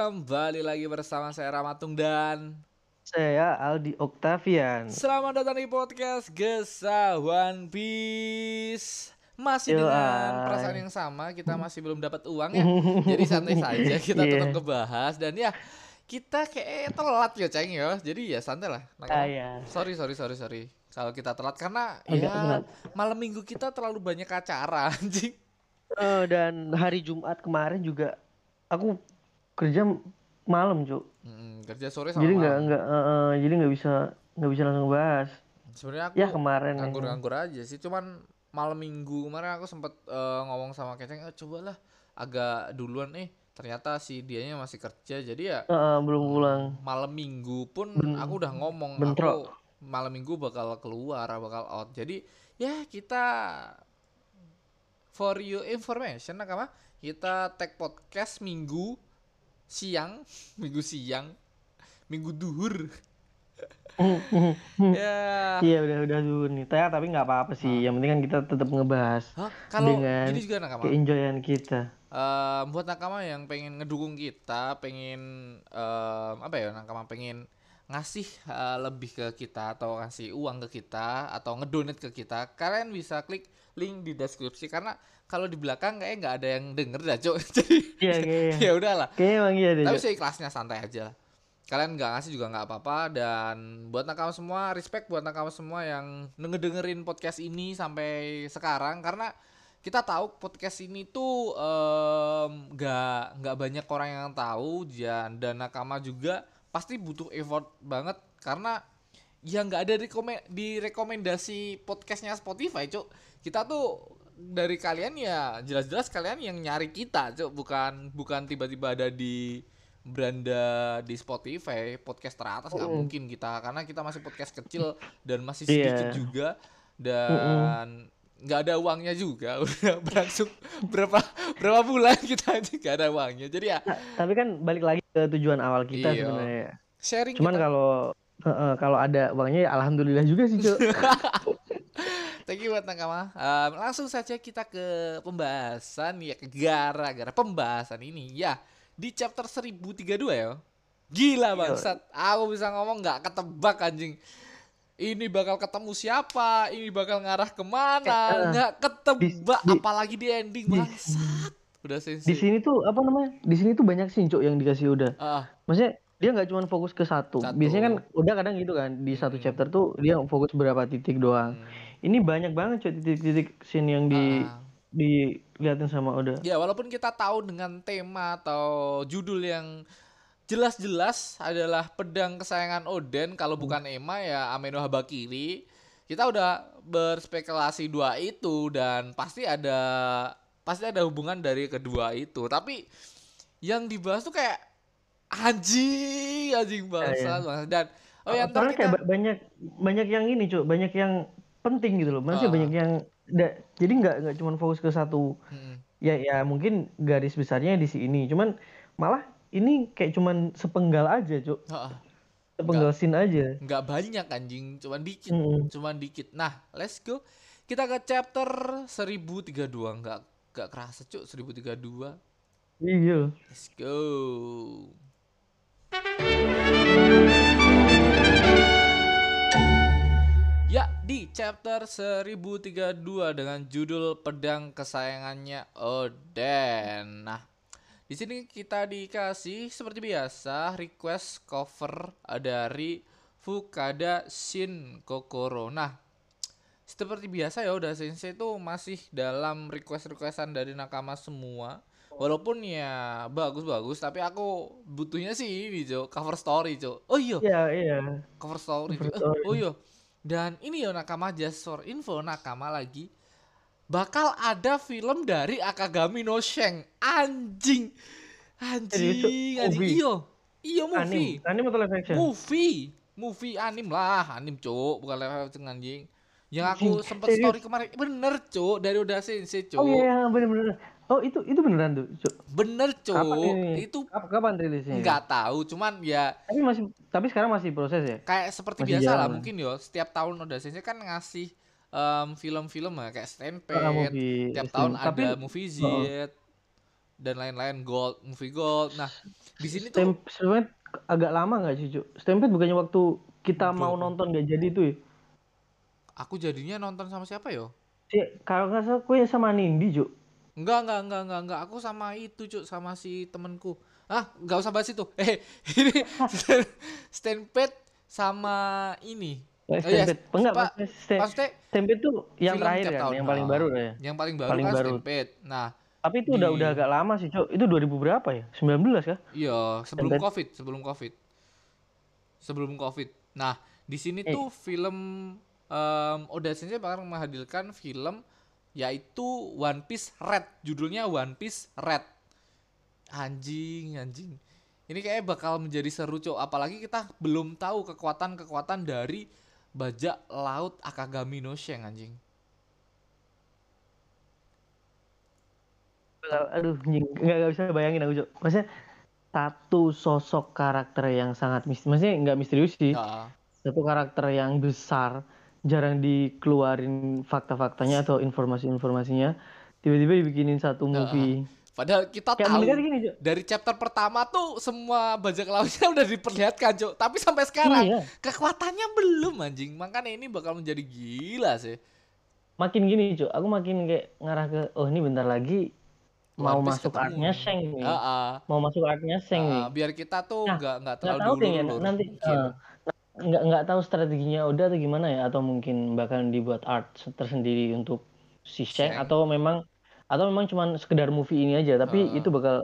kembali lagi bersama saya Ramatung dan Saya Aldi Octavian. Selamat datang di podcast Gesa One Piece Masih Yo, dengan perasaan yang sama, kita masih belum dapat uang ya Jadi santai saja, kita Iya. tetap ngebahas Dan ya, kita kayak telat ya Ceng ya Jadi ya santai lah Nah, Ah, ya. Sorry, sorry, sorry, sorry Kalau kita telat, karena Agak ya telat. malam minggu kita terlalu banyak acara anjing Eh, dan hari Jumat kemarin juga aku kerja malam, Cuk. Hmm, kerja sore sama Jadi nggak nggak eh, eh, jadi nggak bisa nggak bisa langsung bahas. Sebenarnya aku Ya kemarin. ya. nganggur-nganggur aja sih cuman malam minggu kemarin aku sempet eh, ngomong sama Keceng eh, cobalah agak duluan eh ternyata si dianya masih kerja jadi ya eh, belum pulang. malam minggu pun Ben- aku udah ngomong bentrok. aku malam minggu bakal keluar bakal out jadi ya kita for you information nakama kita tag podcast minggu siang minggu siang minggu duhur ya Iya udah udah dulu nih. Tapi tapi nggak apa-apa sih. Yang penting kan kita tetap ngebahas Hah? kalau Dengan gini juga nakama keenjoyan kita. Eh, buat nakama yang pengen ngedukung kita, pengen em, apa ya nakama pengen ngasih eh, lebih ke kita atau ngasih uang ke kita atau ngedonate ke kita, kalian bisa klik link di deskripsi karena kalau di belakang kayaknya nggak ada yang denger dah, Cok. Jadi Iya kayaknya. ya udahlah. Kayaknya emang iya deh. Tapi Cuk. seikhlasnya santai aja lah. Kalian nggak ngasih juga nggak apa-apa dan buat nakama semua respect buat nakama semua yang ngedengerin podcast ini sampai sekarang karena kita tahu podcast ini tuh nggak nggak banyak orang yang tahu dan dan nakama juga pasti butuh effort banget karena ya nggak ada di rekomendasi podcastnya Spotify cuk kita tuh dari kalian ya jelas-jelas kalian yang nyari kita cuk bukan bukan tiba-tiba ada di beranda di Spotify podcast teratas nggak Mm. mungkin kita karena kita masih podcast kecil dan masih Iya. sedikit juga dan nggak ada uangnya juga udah berlangsung berapa berapa bulan kita aja nggak ada uangnya jadi ya Nah, tapi kan balik lagi ke tujuan awal kita Iya. sebenarnya. sharing Cuman kalau eh, eh, kalau ada uangnya ya alhamdulillah juga sih, Cuk. Thank you buat nakama. Em, langsung saja kita ke pembahasan ya ke gara-gara pembahasan ini ya di chapter 1032 ya. Gila bangsat. Aku bisa ngomong nggak ketebak anjing. Ini bakal ketemu siapa? Ini bakal ngarah ke mana? Eh, Nggak ketebak di- apalagi di ending di- bangsat. Udah Di sensi. sini tuh apa namanya? Di sini tuh banyak sih, Cuk, yang dikasih udah. Ah, Maksudnya dia nggak cuma fokus ke satu. Satu. Biasanya kan udah kadang gitu kan di satu Hmm. chapter tuh dia fokus beberapa titik doang. hmm. Ini banyak banget cuy titik-titik scene yang di Ah. diliatin sama Oda. Ya walaupun kita tahu dengan tema atau judul yang jelas-jelas adalah pedang kesayangan Oden kalau bukan Ema ya Ameno Habakiri kita udah berspekulasi dua itu dan pasti ada pasti ada hubungan dari kedua itu tapi yang dibahas tuh kayak anjing anjing bangsa. dan oh ya ntar Soalnya kayak kita ba- banyak banyak yang ini cuy, banyak yang penting gitu loh. Maksudnya Ah. banyak yang da- jadi nggak nggak cuma fokus ke satu. Mm-mm. Ya ya mungkin garis besarnya di sini. Cuman malah ini kayak cuman sepenggal aja cuy. Ah. Sepenggal scene aja. nggak banyak anjing cuman dikit Mm-mm. cuman dikit nah let's go kita ke chapter 1032 nggak nggak kerasa cuk 1032 Iya. let's go Ya, di chapter 1032 dengan judul Pedang Kesayangannya Oden. Nah, di sini kita dikasih seperti biasa request cover dari Fukada Shin Kokoro. Nah, seperti biasa ya udah Sensei itu masih dalam request-requestan dari nakama semua. Walaupun ya bagus-bagus, tapi aku butuhnya sih ini, Cok, cover story, Cok. Oh iya, Iya iya. cover story. Cover Cok. Eh, story. Oh iya. Dan ini ya nakama just for info nakama lagi bakal ada film dari Akagami no Shen. Anjing. Anjing, Cok? anjing. Iyo. Iyo movie. Anim, anim atau live action? Movie. Movie anim lah, anim, Cok, bukan live action anjing. Yang aku sempet story kemarin bener cuk dari udah sensei cuk Oh iya bener-bener. Oh itu itu beneran tuh. Cuk. bener cuk Kapan ini? itu Kap- Kapan rilisnya? nggak tahu cuman ya Tapi masih tapi sekarang masih proses ya? kayak seperti Masih biasa lah jalan. mungkin yo setiap tahun udah sensei kan ngasih em, film-film ya kayak Stampede movie tiap stream. tahun Tapi ada movie Z Oh. dan lain-lain gold movie gold nah di sini tuh Stamp- Stampede agak lama nggak sih cuk Stampede bukannya waktu kita Udah, mau nonton nggak jadi tuh ya aku jadinya nonton sama siapa yo Si, kalau nggak salah gue sama Nindi cuk Enggak, enggak, enggak, enggak, enggak. Aku sama itu, Cuk, sama si temenku. Ah, enggak usah bahas itu. Eh, ini Stampede sama ini. Eh, Oh iya, Stampede enggak Pak, maksudnya Sta- Maksudnya Stampede tuh yang terakhir kan yang paling baru ya Yang paling baru Paling kan baru. Stampede. Nah, tapi itu udah udah agak lama sih cuk itu 2000 berapa ya 19 kah iya, sebelum Stampede. Covid, sebelum Covid. Sebelum Covid. Nah, di sini Eh. tuh film um, Oda Sensei bakal menghadirkan film yaitu One Piece Red. Judulnya One Piece Red. Anjing, anjing. Ini kayaknya bakal menjadi seru, Cok. Apalagi kita belum tahu kekuatan-kekuatan dari bajak laut Akagami no Shen, anjing. aduh anjing. nggak nggak bisa bayangin aku cuk maksudnya satu sosok karakter yang sangat misterius maksudnya nggak misterius sih Ya, satu karakter yang besar jarang dikeluarin fakta-faktanya atau informasi-informasinya tiba-tiba dibikinin satu movie padahal kita kayak tahu gini cuk dari chapter pertama tuh semua bajak lautnya udah diperlihatkan, Cok. Tapi sampai sekarang iya kekuatannya belum, anjing. Makanya ini bakal menjadi gila sih. makin gini cuk aku makin kayak ngarah ke oh ini bentar lagi mau masuk ketemu artnya nih. Sheng nih Heeh. mau masuk artnya Sheng nih Heeh, biar kita tuh Nah, nggak nggak nggak terlalu tahu kayaknya diulur-ulur. nanti Mikir. Nggak nggak tahu strateginya udah atau gimana ya atau mungkin bakal dibuat art tersendiri untuk si Sheng Sheng. atau memang atau memang cuman sekedar movie ini aja tapi Eh. itu bakal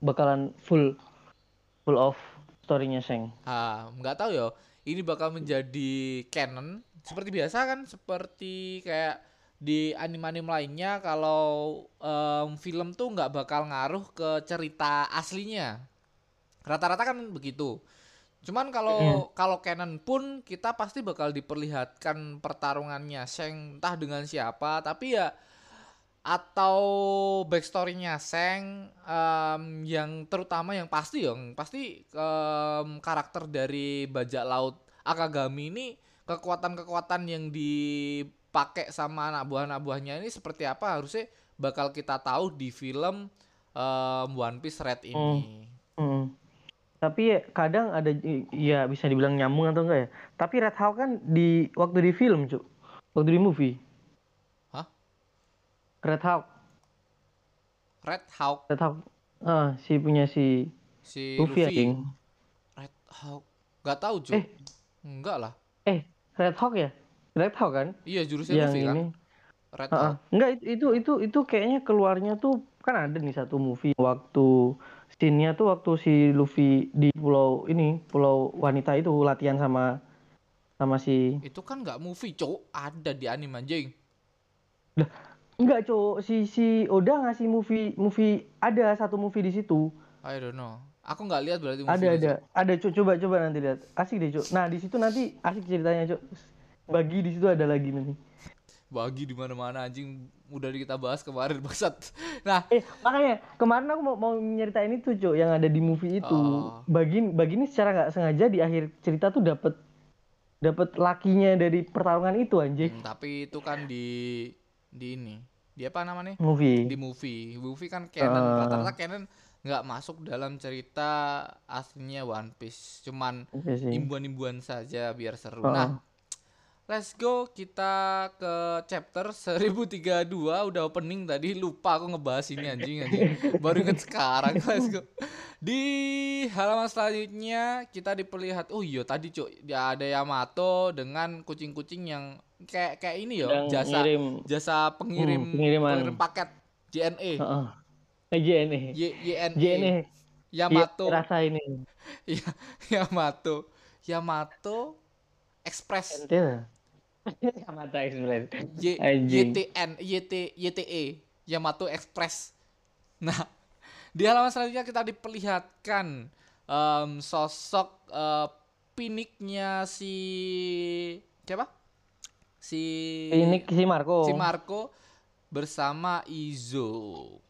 bakalan full full of storynya Sheng Ah, nggak tahu ya. Ini bakal menjadi canon seperti biasa kan, seperti kayak di anime-anime lainnya kalau em, film tuh nggak bakal ngaruh ke cerita aslinya. Rata-rata kan begitu. Cuman kalau kalau canon pun kita pasti bakal diperlihatkan pertarungannya Sheng entah dengan siapa, tapi ya atau backstorynya Seng em, yang terutama yang pasti yang pasti em, karakter dari bajak laut Akagami ini kekuatan-kekuatan yang dipakai sama anak buah anak buahnya ini seperti apa harusnya bakal kita tahu di film em, One Piece Red ini. Hmm. Tapi ya kadang ada ya bisa dibilang nyambung atau enggak ya tapi Red Hawk kan di waktu di film cuk waktu di movie Hah? Red Hawk Red Hawk Red Hawk ah si punya si si Luffy, Luffy. Red Hawk. Gak tahu, Cuk. Eh. Enggak lah. eh Red Hawk ya Red Hawk kan Iya, jurusnya yang Luffy kan. ini Red. Hawk. Enggak itu, itu itu itu kayaknya keluarnya tuh kan ada nih satu movie waktu scene-nya tuh waktu si Luffy di pulau ini pulau wanita itu latihan sama sama si Itu kan nggak movie, Cuk. Ada di anime anjing. enggak cowok si si Oda ngasih movie movie ada satu movie di situ I don't know. Aku nggak lihat berarti movie ada ada ada coba coba nanti lihat asik deh cok nah di situ nanti asik ceritanya cok bagi di situ ada lagi nanti Bagi di mana-mana anjing udah kita bahas kemarin bangsat. Nah, eh makanya kemarin aku mau, mau nyeritain itu cok yang ada di movie itu Oh. bagi bagi ini secara nggak sengaja di akhir cerita tuh dapat dapat lakinya dari pertarungan itu anjing hmm, tapi itu kan di di ini. Di apa namanya? movie Di movie. Movie kan canon. Ah. Rata-rata canon nggak masuk dalam cerita aslinya One Piece. Cuman Iya imbuan-imbuan saja biar seru. Ah. Nah, let's go kita ke chapter 1032 udah opening tadi lupa aku ngebahas ini anjing anjing. Baru inget sekarang. Let's go. Di halaman selanjutnya kita diperlihat oh iya tadi Cuk, ya ada Yamato dengan kucing-kucing yang kayak kayak ini yo, Yang jasa ngirim jasa pengirim Hmm, pengiriman. pengirim paket JNE. Heeh. Eh, JNE Y YNE. JNE Yamato. Rasa ini Ya, Yamato. Yamato Express. ente lah. Yamato Express Y. YTN YT YTE Yamato Express. Nah, di halaman selanjutnya kita diperlihatkan em, sosok eh, piniknya si siapa? Si ini si Marco si Marco bersama Izo.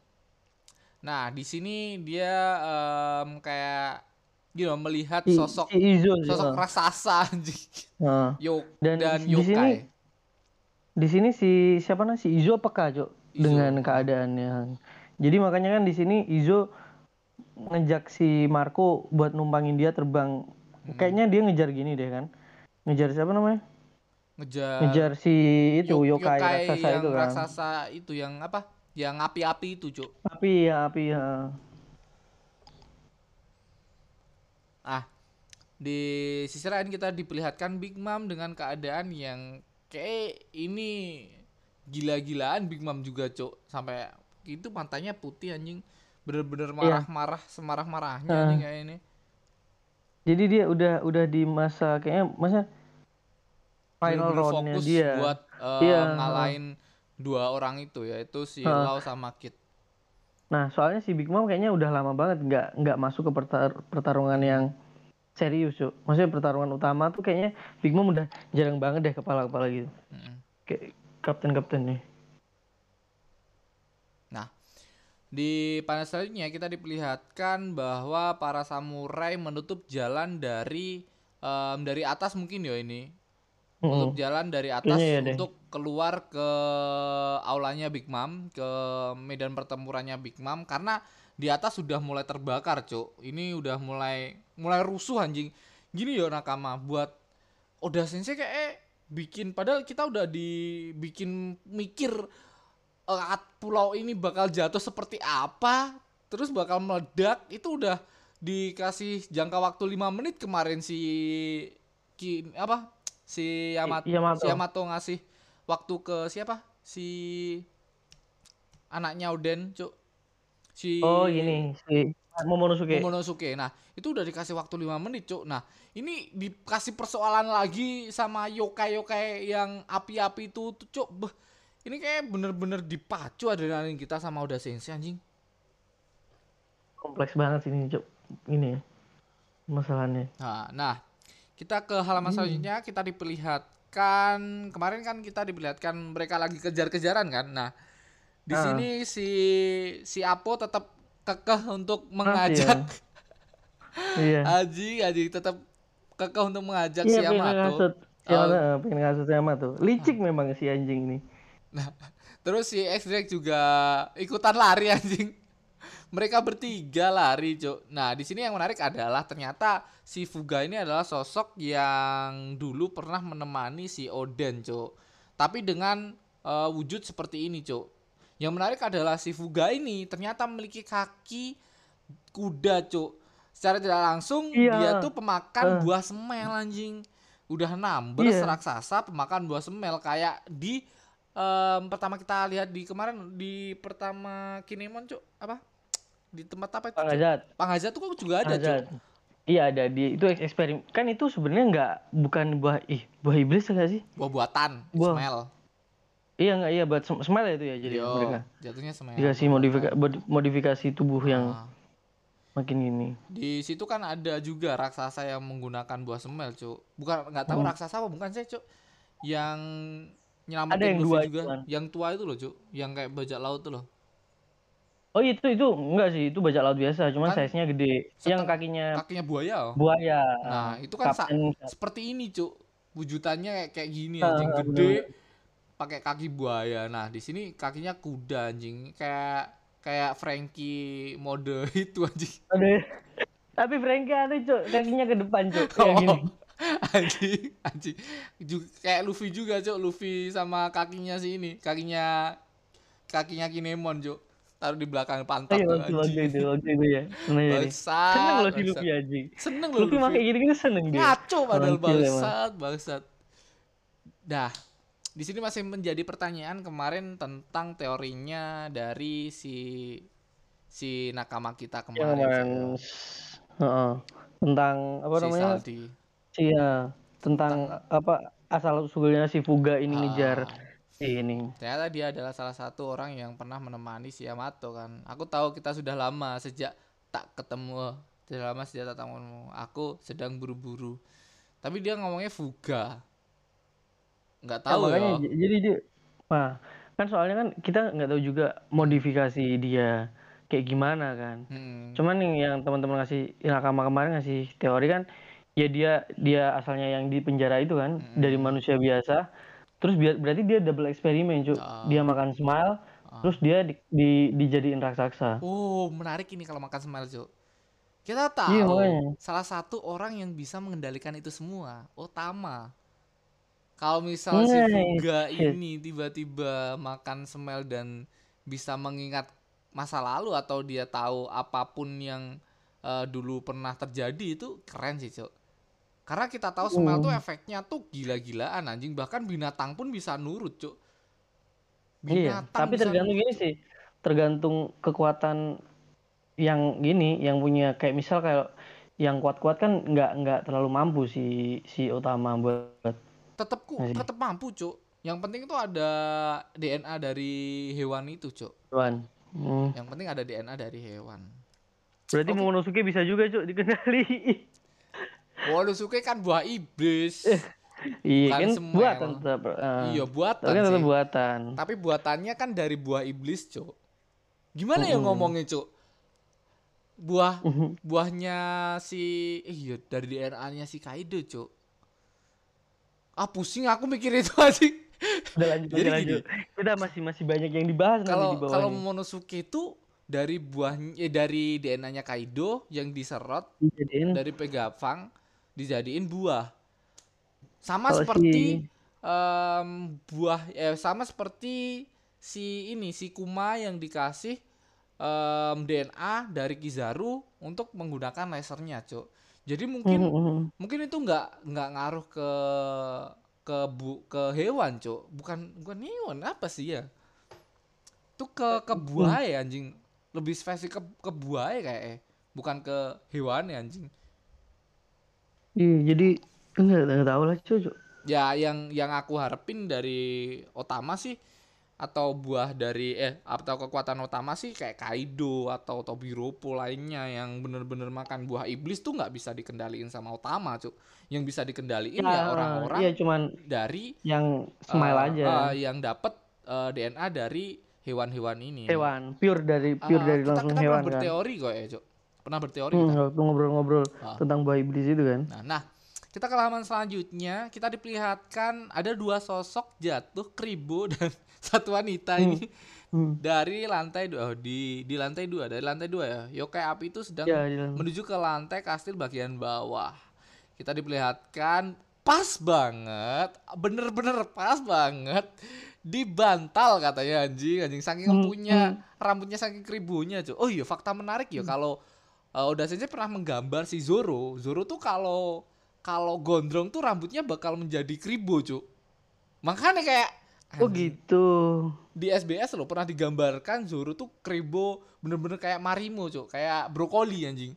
Nah, di sini dia em, kayak you know, melihat sosok si Izo sosok heeh. raksasa anjing. Heeh. Yo Dan dan, di sini yokai. di sini si siapa namanya si Izo peka cok dengan keadaannya Jadi makanya kan di sini Izo ngejak si Marco buat numpangin dia terbang. Hmm. Kayaknya dia ngejar gini deh kan. Ngejar siapa namanya? Ngejar Ngejar si itu yo- yokai, raksasa yang itu kan. raksasa itu yang apa? Yang api-api itu, Cuk. Api ya, api ya. Ah, di sisi lain kita diperlihatkan Big Mom dengan keadaan yang kayak ini gila-gilaan Big Mom juga, Cuk. Sampai itu matanya putih anjing. Bener-bener Iya. marah-marah, semarah-marahnya Ah. anjing kayak ini. Jadi dia udah udah di masa kayaknya masa final roundnya dia. buat eh, Iya, ngalahin dua orang itu yaitu si Ah. Lau sama Kit. Nah, soalnya si Big Mom kayaknya udah lama banget nggak nggak masuk ke pertar- pertarungan yang serius, Cuk. Maksudnya pertarungan utama tuh kayaknya Big Mom udah jarang banget deh kepala-kepala gitu. Mm-mm. Kayak kapten-kapten nih. Nah, di panel selanjutnya kita diperlihatkan bahwa para samurai menutup jalan dari em, dari atas mungkin ya ini. Menutup Mm-mm. jalan dari atas Kayaknya iya deh. Keluar ke aulanya Big Mom, ke medan pertempurannya Big Mom karena di atas sudah mulai terbakar, Cuk. Ini udah mulai mulai rusuh anjing. Gini yo nakama buat Oda Sensei kayak eh, bikin padahal kita udah dibikin mikir at- pulau ini bakal jatuh seperti apa, terus bakal meledak, itu udah dikasih jangka waktu 5 menit kemarin si Ki, apa? Si Yamato, Yamato. si Yamato ngasih waktu ke siapa? Si anaknya Oden, Cuk. Si Oh, gini si Momonosuke. Momonosuke. Nah, itu udah dikasih waktu 5 menit, Cuk. Nah, ini dikasih persoalan lagi sama yokai-yokai yang api-api itu, tuh, Cuk. Beh, ini kayak bener-bener dipacu adrenalin kita sama Oda Sensei anjing. Kompleks banget sih ini, Cuk. Ini ya. Masalahnya. Nah, nah, kita ke halaman selanjutnya kita diperlihatkan kemarin kan kita diperlihatkan mereka lagi kejar-kejaran kan. Nah, di Ah. sini si si Apo tetap kekeh untuk Masih mengajak Iya. Aji, Aji tetap kekeh untuk mengajak Iya, si Yamato. Si Oh. Eh, pengen ngasut Yamato. Licik memang si anjing ini. Nah, terus si X Drake juga ikutan lari anjing. Mereka bertiga lari, Cuk. Nah, di sini yang menarik adalah ternyata si Fuga ini adalah sosok yang dulu pernah menemani si Oden, Cuk. Tapi dengan eh, wujud seperti ini, Cuk. Yang menarik adalah si Fuga ini ternyata memiliki kaki kuda, Cuk. Secara tidak langsung Iya. dia tuh pemakan Eh. buah semel anjing. Udah numbers Iya. raksasa pemakan buah semel kayak di em, pertama kita lihat di kemarin di pertama Kinemon, Cuk. Apa? Di tempat apa itu? Cuk? Pangazat. Pangazat tuh kok juga ada, Cuk. Pangazat. Iya ada di itu eksperimen kan itu sebenarnya nggak bukan buah ih buah iblis enggak sih? Buah buatan, Buah. smell. Iya nggak iya buat smell itu ya jadi Yo, mereka jatuhnya smell. dikasih modifikasi modifikasi tubuh yang Ah. makin gini. Di situ kan ada juga raksasa yang menggunakan buah semel, Cuk. Bukan nggak tahu Hmm. raksasa apa bukan sih, Cuk. Yang nyelamatin Ada yang dua juga. Yang tua itu loh, Cuk. Yang kayak bajak laut tuh loh. Oh itu itu enggak sih itu bajak laut biasa cuman Kan size-nya gede. Yang kakinya Kakinya buaya. oh. buaya. Nah, itu kan Kapten- seperti ini, Cuk. Wujudannya kayak, kayak gini Ah, anjing gede pakai kaki buaya. Nah, di sini kakinya kuda anjing. Kayak kayak Frankie mode itu anjing. Aduh. Tapi Frankie aneh cuk kakinya ke depan cuk kayak gini. Oh, anjing, anjing. Juga, kayak Luffy juga, Cuk. Luffy sama kakinya si ini, kakinya kakinya Kinemon, Cuk. Taruh di belakang pantat Iya tuh, waktu itu waktu itu ya. Jadi. Bangsat. Seneng loh si. Luffy anjing. Seneng loh Luffy pakai gini-gini seneng dia. Ngaco padahal bangsat, bangsat. Dah. Di sini masih menjadi pertanyaan kemarin tentang teorinya dari si si nakama kita kemarin. kemarin Heeh. tentang apa si namanya? Saldi. Iya, tentang apa asal usulnya si Fuga ini Ah. ngejar ini. Ternyata dia adalah salah satu orang yang pernah menemani si Yamato kan. Aku tahu kita sudah lama sejak tak ketemu. Sudah lama sejak tak ketemu. Aku sedang buru-buru. Tapi dia ngomongnya fuga. Nggak Nah, tahu makanya ya. j- jadi dia nah, kan soalnya kan kita nggak tahu juga modifikasi dia kayak gimana kan. Hmm. Cuman yang, yang teman-teman ngasih nakama kemarin ngasih teori kan ya dia dia asalnya yang di penjara itu kan Mm-mm. dari manusia biasa terus biar berarti dia double eksperimen cuk Ah. dia makan smile Terus dia di, di dijadiin raksasa. Oh, menarik ini kalau makan smile, Cuk. Kita tahu Iya, makanya. salah satu orang yang bisa mengendalikan itu semua, Otama. Kalau misal si Nice. Fuga ini tiba-tiba makan smell dan bisa mengingat masa lalu atau dia tahu apa pun yang eh, dulu pernah terjadi itu keren sih, Cuk. Karena kita tahu smell Hmm. tuh efeknya tuh gila-gilaan anjing, bahkan binatang pun bisa nurut, Cuk. Iya, tapi bisa tergantung nurut. gini sih. Tergantung kekuatan yang gini, yang punya kayak misal kayak yang kuat-kuat kan nggak nggak terlalu mampu si si utama buat tetep ku tetep mampu cuk yang penting tuh ada DNA dari hewan itu cuk tuan. Hmm. yang penting ada DNA dari hewan Berarti Oke. Momonosuke bisa juga cuk dikenali. waduh suka kan buah iblis iya Bukan kan semel. buatan tetap. eh. iya buatan Tapi kan tetap buatan. tapi buatannya kan dari buah iblis cuk gimana ya Mm-mm. ngomongnya cuk buah buahnya si iya dari DNA-nya si Kaido cuk ah pusing aku mikir itu aja Udah lanjut Jadi lanjut. Kita masih masih banyak yang dibahas nanti kalau di kalau bawahnya. Momonosuke itu dari buahnya eh, dari DNA-nya Kaido yang diserot Dijadiin dari Pegapang dijadiin buah. Sama Kalau seperti em, buah eh sama seperti si ini si Kuma yang dikasih em, DNA dari Kizaru untuk menggunakan lasernya, Cuk. Jadi mungkin Mhm, mhm. mungkin itu nggak nggak ngaruh ke ke bu ke hewan, Cuk. Bukan bukan hewan apa sih ya? Itu ke ke buah ya anjing. Lebih spesifik ke ke buah ya kayak eh. bukan ke hewan ya anjing. Iya, jadi enggak enggak tahu lah cuy. Ya yang yang aku harapin dari Otama sih atau buah dari eh atau kekuatan Otama sih kayak Kaido atau Tobiropo lainnya yang bener-bener makan buah iblis tuh nggak bisa dikendaliin sama Otama, Cuk. Yang bisa dikendaliin ya orang-orang Iya, cuman dari yang smile eh, aja. eh, yang dapat eh, DNA dari hewan-hewan ini. hewan, pure dari pure Ah, dari kita, langsung kita hewan kan. berteori kok ya, Cuk. Pernah berteori Hmm, kita. ngobrol-ngobrol Ah. tentang buah iblis itu kan. Nah, nah, kita ke halaman selanjutnya, kita diperlihatkan ada dua sosok jatuh kribo dan satu wanita ini Hmm. dari lantai dua oh, di di lantai dua dari lantai dua ya. Yokai api itu sedang Ya, menuju ke lantai kastil bagian bawah. Kita diperlihatkan pas banget, bener-bener pas banget di bantal katanya anjing anjing saking Hmm, empunya rambutnya saking kribonya cuy. Oh iya fakta menarik ya kalau uh, Oda Sensei pernah menggambar si Zoro. Zoro tuh kalau kalau gondrong tuh rambutnya bakal menjadi kribo cuy. Makanya kayak Oh gitu. di SBS loh pernah digambarkan Zoro tuh kribo bener-bener kayak Marimo cuy, kayak brokoli anjing.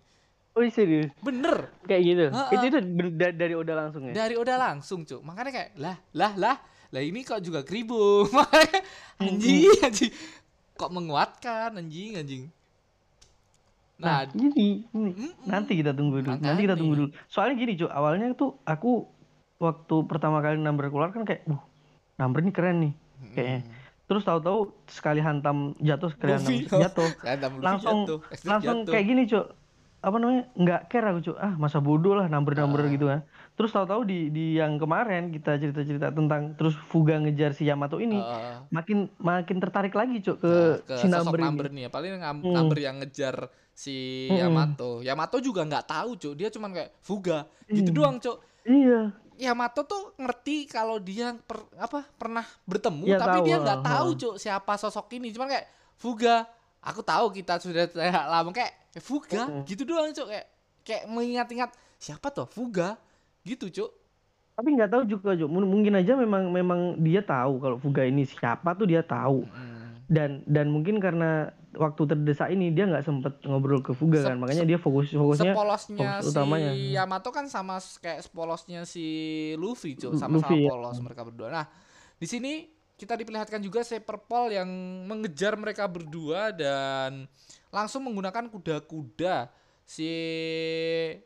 Oh serius? Bener. Kayak gitu. Ha-ha. Itu itu da- dari Oda langsung ya. dari Oda langsung cuk makanya kayak lah lah lah lah ini kok juga kribo makanya anjing anjing kok menguatkan anjing anjing nah, Nah, gini, nanti kita tunggu dulu. Nanti kita tunggu dulu. Soalnya gini, Cuk, awalnya tuh aku waktu pertama kali number keluar kan kayak, "Uh, number ini keren nih." Kayaknya. Mm. Terus tahu-tahu sekali hantam jatuh, sekali hantam Luffy. jatuh. Langsung jatuh, langsung jatuh. kayak gini cuk apa namanya nggak care aku cuk ah masa bodoh lah number number Ah. gitu kan terus tahu-tahu di di yang kemarin kita cerita-cerita tentang terus Fuga ngejar si Yamato ini Heeh. makin makin tertarik lagi cuk ke, Nah, ke si sosok number ini number nih ya paling Hmm. number yang ngejar si Mm-mm. Yamato. Yamato juga nggak tahu cuk. Dia cuman kayak fuga. Gitu Hmm. doang cuk. Iya. Yamato tuh ngerti kalau dia per, apa pernah bertemu Iya, tapi tahu, dia nggak ah, tahu ah. cuk siapa sosok ini. Cuman kayak Fuga. Aku tahu kita sudah lama kayak Fuga Mm-mm. gitu doang cuk. Kayak kayak mengingat-ingat siapa tuh Fuga? Gitu cuk. Tapi nggak tahu juga cuk. Mungkin aja memang memang dia tahu kalau Fuga ini siapa tuh dia tahu. Mm. dan dan mungkin karena waktu terdesak ini dia nggak sempet ngobrol ke Fuga kan. Makanya dia fokus fokusnya sepolosnya fokus si utamanya. Yamato kan sama kayak sepolosnya si Luffy Lu- sama-sama Luffy, ya. polos mereka berdua. Nah di sini kita diperlihatkan juga Paul yang mengejar mereka berdua dan langsung menggunakan kuda-kuda. Si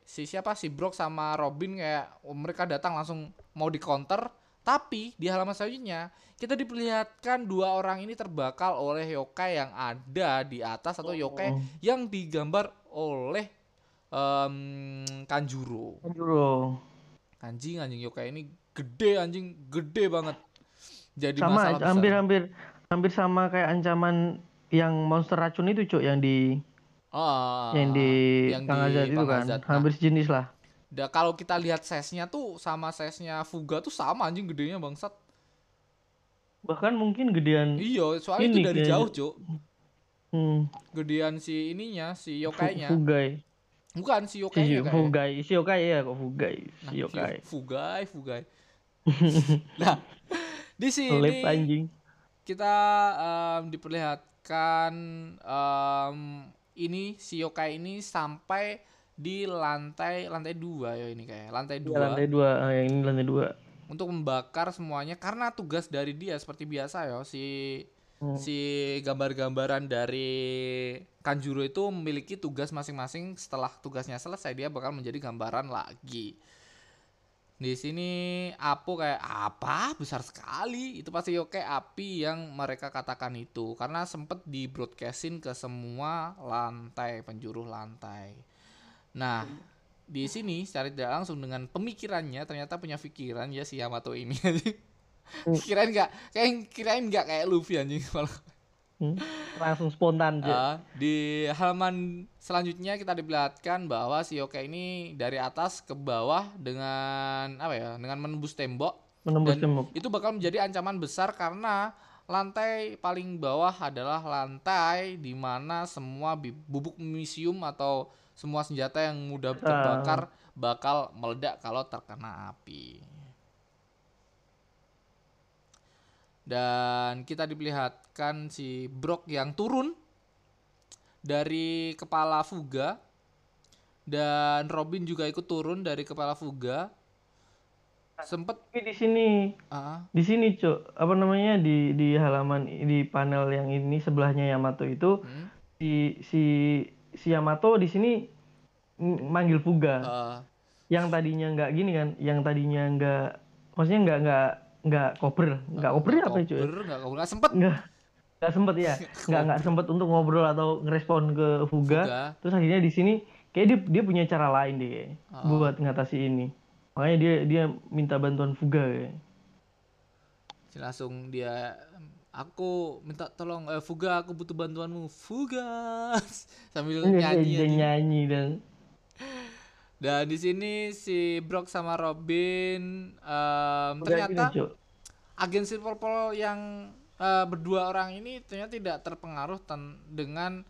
si siapa? Si Brock sama Robin kayak oh, mereka datang langsung mau di counter tapi di halaman selanjutnya kita diperlihatkan dua orang ini terbakar oleh yokai yang ada di atas atau yokai Oh. yang digambar oleh em, Kanjuro. Kanjuro. Anjing anjing yokai ini gede anjing gede banget. Jadi sama hampir-hampir hampir sama kayak ancaman yang monster racun itu cuk yang di Oh, yang di yang Kang di itu kan Pangazat. Nah, hampir sejenis lah Da, kalau kita lihat size-nya tuh sama size-nya Fuga tuh sama anjing gedenya bangsat. Bahkan mungkin gedean Iya, soalnya itu Ini dari kayaknya. jauh, Cuk. hmm, Gedean si ininya, si yokainya. Fugai Bukan si si yokainya kayak. Fugai si Yokai ya kok Fugai Nah, si Yokai Fugai, Fugai. nah, di sini anjing kita em, diperlihatkan em, ini si yokai ini sampai di lantai lantai dua ya ini kayak lantai Ya, dua lantai dua ah, yang ini lantai dua untuk membakar semuanya karena tugas dari dia seperti biasa ya si Hmm. si gambar-gambaran dari Kanjuro itu memiliki tugas masing-masing. Setelah tugasnya selesai dia bakal menjadi gambaran lagi. Di sini Apo kayak apa? Besar sekali. Itu pasti oke api yang mereka katakan itu. Karena sempet di broadcastin ke semua lantai penjuru lantai. Nah di sini secara tidak langsung dengan pemikirannya ternyata punya pikiran ya si Yamato ini. Kirain nggak kayak kirain nggak kayak Luffy anjing malah. Hmm. langsung spontan aja Ah, di halaman selanjutnya kita diperlihatkan bahwa si Yokai ini dari atas ke bawah dengan apa ya dengan menembus tembok. Menembus dan tembok. itu bakal menjadi ancaman besar karena lantai paling bawah adalah lantai di mana semua bubuk misium atau semua senjata yang mudah terbakar bakal meledak kalau terkena api. Dan kita diperlihatkan si Brock yang turun dari kepala Fuga dan Robin juga ikut turun dari kepala Fuga. Sempet tapi di sini ah, di sini cok apa namanya? Di di halaman di panel yang ini sebelahnya Yamato itu hmm, si si si Yamato di sini ng- manggil Fuga. Eh, yang tadinya nggak gini kan yang tadinya nggak maksudnya nggak nggak nggak koper. Nggak koper apa ya cuy kober, nggak kober, nggak sempet. Nggak nggak sempet ya. Nggak nggak sempet untuk ngobrol atau ngerespon ke Fuga. Fuga. terus akhirnya di sini kayak dia dia punya cara lain deh kayak, Oh. buat ngatasi ini. Makanya dia dia minta bantuan Fuga kayak. langsung dia aku minta tolong eh, Fuga aku butuh bantuanmu. Fuga. Sambil Iya, nyanyi dia nyanyi dan dan di sini si Brock sama Robin Udah ternyata agen Silver Pearl yang eh, berdua orang ini ternyata tidak terpengaruh ten- dengan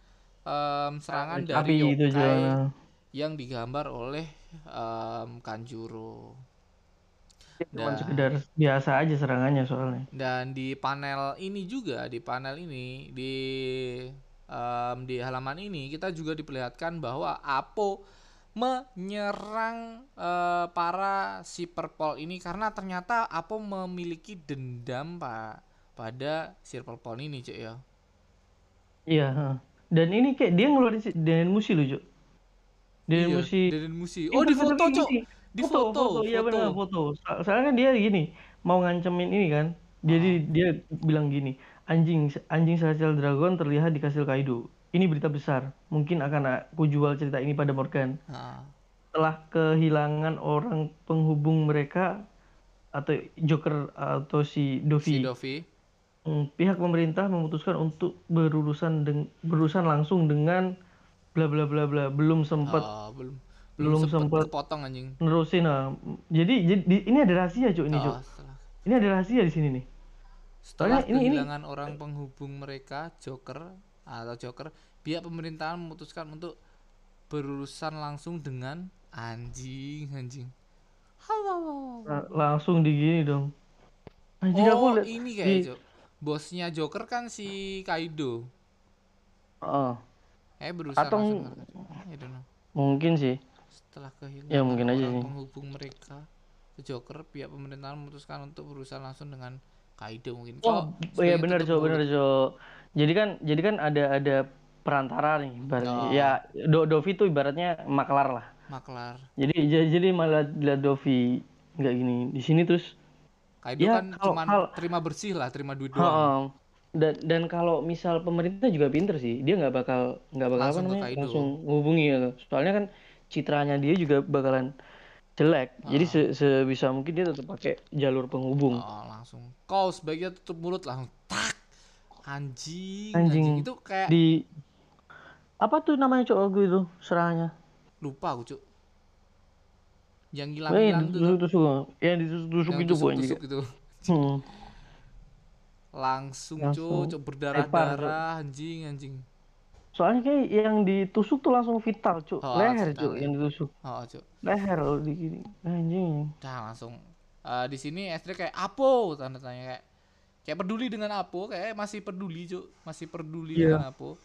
em, serangan dari api itu yokai juga yang digambar oleh em, Kanjuro cuma sekedar biasa aja serangannya soalnya. Dan di panel ini juga, di panel ini, di em, di halaman ini kita juga diperlihatkan bahwa Apo menyerang eh, para si Purple ini karena ternyata Apo memiliki dendam pak pada si Purple ini cuy ya. iya dan ini kayak dia ngeluarin si Denen Musi loh Cuk. Denen Iya, Musi. Denen Musi. Oh di foto cok, di foto, foto, foto, iya benar foto. So- Soalnya kan dia gini, mau ngancemin ini kan. Jadi Ah. dia bilang gini, anjing anjing Celestial Dragon terlihat di kastil Kaido. Ini berita besar. Mungkin akan aku jual cerita ini pada Morgan. Nah, Setelah kehilangan orang penghubung mereka atau Joker atau si si Dovi, Dovi. hmm, pihak pemerintah memutuskan untuk berurusan deng- berurusan langsung dengan bla bla bla bla. Belum sempat belum belum sempet. kepotong anjing. nerusin nah. Jadi, jadi di- ini ada rahasia cuy ini Oh, cuy. setelah Ini ada rahasia di sini nih. Setelah Soalnya ini- ini- kehilangan orang penghubung mereka, Joker atau Joker, pihak pemerintahan memutuskan untuk berurusan langsung dengan anjing, anjing. Halo. Nah, langsung di gini dong. Anjing aku Oh, liat ini di- kayak Jo. Bosnya Joker kan si Kaido. Oh, Eh berurusan Atau- langsung. I don't know. mungkin sih. Setelah kehilangan Ya, mungkin aja sih. penghubung mereka, Joker pihak pemerintahan memutuskan untuk berurusan langsung dengan Kaido mungkin. Oh, Kalau iya benar Jo, benar. Jo. Jadi kan jadi kan ada ada perantara nih ibaratnya. Oh. Ya, Do Dovi tuh ibaratnya maklar lah. Maklar. Jadi jadi, jadi malah lihat Dovi nggak gini di sini terus Kaido Ya, kan kalau- cuman kalau- terima bersih lah, terima duit doang. Heeh. Dan dan kalau misal pemerintah juga pinter sih, dia nggak bakal nggak bakal Langsung apa ke namanya langsung hubungi ya. Soalnya kan citranya dia juga bakalan jelek. Jadi se sebisa mungkin dia tetap pakai jalur penghubung. Oh, langsung. Kau sebaiknya tutup mulut langsung tak. Anjing, Anjing. anjing. Itu kayak di apa tuh namanya cok lagu itu serangannya lupa aku, Cuk. Yang eh hilang-hilang itu yang ditusuk-tusuk Yang itu bu anjing tusuk-tusuk itu. hmm. Langsung, Langsung Cuk, berdarah-darah anjing, anjing. Soalnya kayak yang ditusuk tuh langsung vital cuk Oh, leher cuk ya. yang ditusuk Oh, Cuk. leher loh di gini anjing Dah langsung Eh, di sini SD kayak Apo tanda tanya kayak kayak peduli dengan Apo kayak masih peduli Cuk masih peduli Iya. dengan Apo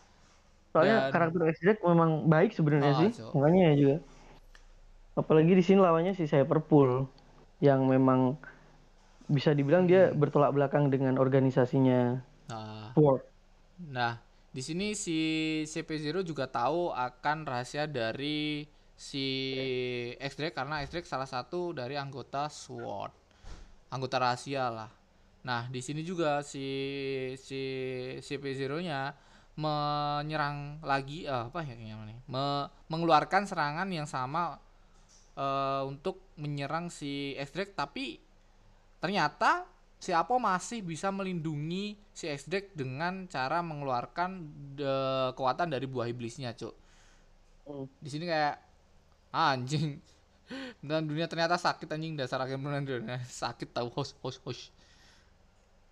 soalnya Dan- karakter X-Drake memang baik sebenarnya Oh, sih Cuk. makanya ya juga apalagi di sini lawannya si Cyberpool yang memang bisa dibilang dia Hmm. bertolak belakang dengan organisasinya nah Sword nah di sini si CP0 juga tahu akan rahasia dari si X-Drake karena X-Drake salah satu dari anggota SWORD anggota rahasia lah. Nah di sini juga si si CP0 nya menyerang lagi eh, apa ya namanya? Me- mengeluarkan serangan yang sama eh, untuk menyerang si X-Drake tapi ternyata si Apo masih bisa melindungi si X-Drake dengan cara mengeluarkan de- kekuatan dari buah iblisnya, Cuk. Hmm. Di sini kayak "Ah, anjing. Dan dunia ternyata sakit anjing dasar akhir dunia sakit tahu host host host.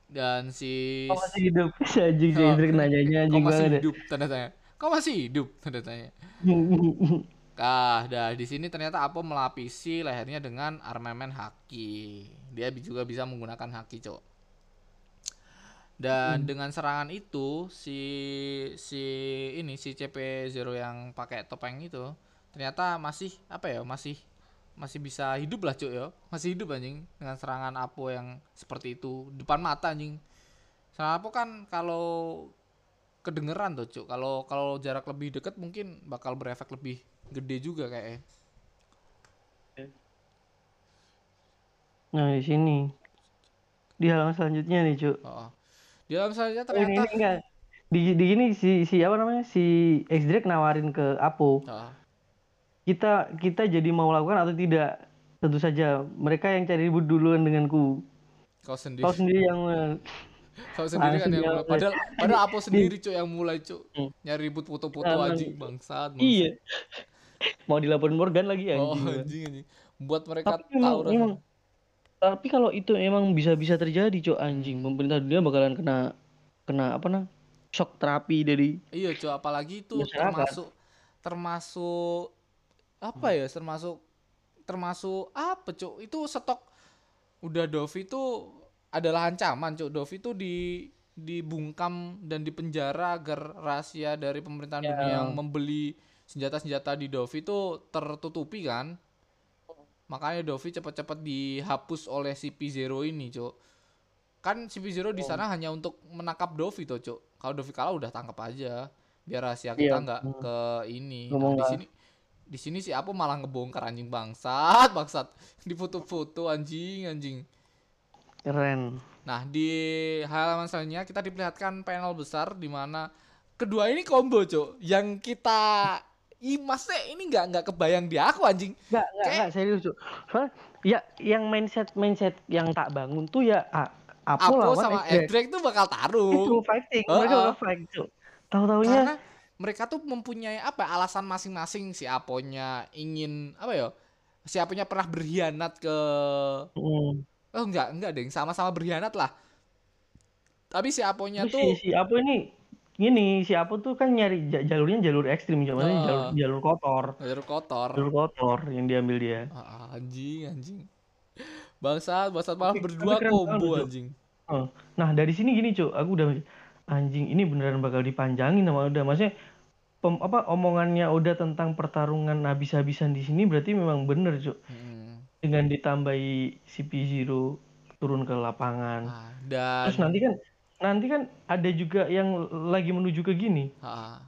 Dan si kok masih hidup si anjing si Oh, Hendrik nanyanya kau anjing masih banget ya. hidup tanda tanya. Kau masih hidup tanda tanya. Ah, dah di sini ternyata Apo melapisi lehernya dengan armamen haki. Dia juga bisa menggunakan haki, Cok. Dan dengan serangan itu si si ini si CP0 yang pakai topeng itu ternyata masih apa ya? Masih masih bisa hidup lah, Cok ya. Masih hidup anjing dengan serangan Apo yang seperti itu depan mata anjing. Serangan Apo kan kalau kedengeran tuh, Cuk. Kalau kalau jarak lebih dekat mungkin bakal berefek lebih gede juga kayaknya. nah di sini di halaman selanjutnya nih cuk Oh. Di dalam saja Oh, ini, ini ternyata enggak di di gini si si apa namanya si X-Drake nawarin ke Apo Oh, kita kita jadi mau lakukan atau tidak tentu saja mereka yang cari ribut duluan denganku kau sendiri. kau sendiri yang eh, Kau sendiri kan yang mulai. Padahal padahal apa sendiri, Cuk, yang mulai, Cuk. Nyari ribut foto-foto bangsat. bangsat. iya mau dilaporin Morgan lagi Oh, anjing anjing. Buat mereka tapi tahu rasanya. memang tapi kalau itu emang bisa bisa terjadi cok anjing pemerintah dunia bakalan kena kena apa nah shock terapi dari Iya, Cuk, apalagi itu Masyarakat. termasuk termasuk apa ya? Termasuk termasuk apa, Cuk? Itu stok udah Dovi itu adalah ancaman, Cuk. Dovi itu di dibungkam dan dipenjara agar rahasia dari pemerintahan Ya. dunia yang membeli senjata-senjata di Dovi itu tertutupi kan. Makanya Dovi cepat-cepat dihapus oleh CP0 ini, Cuk. Kan CP0 di Oh. sana hanya untuk menangkap Dovi tuh, Cuk. Kalau Dovi kalah udah tangkap aja. Biar rahasia kita Iya. nggak Hmm. ke ini. Nah, di sini di sini si Apo malah ngebongkar anjing bangsat, bangsat. Di foto-foto anjing, anjing. keren Nah, di halaman selanjutnya kita diperlihatkan panel besar di mana kedua ini combo, Cuk. Yang kita Ih, masnya ini nggak nggak kebayang di aku anjing. nggak nggak Kayak- nggak serius cok soalnya ya yang mindset mindset yang tak bangun tuh ya a- Apo, Apo lawan sama. X-Drake tuh bakal itu taruh. fighting Heeh. mereka bakal fight cok tahu taunya Karena mereka tuh mempunyai apa ya, alasan masing-masing si Aponya ingin apa ya? Si Aponya pernah berkhianat ke Oh enggak, enggak deh, sama-sama berkhianat lah. Tapi si Aponya Terus tuh si, si Apo ini gini si Apo tuh kan nyari ja- jalurnya jalur ekstrim maksudnya Heeh. jalur jalur kotor jalur kotor. jalur kotor yang diambil dia Ah, anjing, anjing. Bangsat, bangsat malah berdua Cuk. anjing. Oh. Nah dari sini gini cuk, aku udah anjing ini beneran bakal dipanjangin sama Oda. Maksudnya pem- apa omongannya Oda tentang pertarungan habis-habisan di sini berarti memang bener cuk. Hmm. Dengan ditambahi CP0 turun ke lapangan. Ah, dan Terus nanti kan nanti kan ada juga yang lagi menuju ke gini. Ah.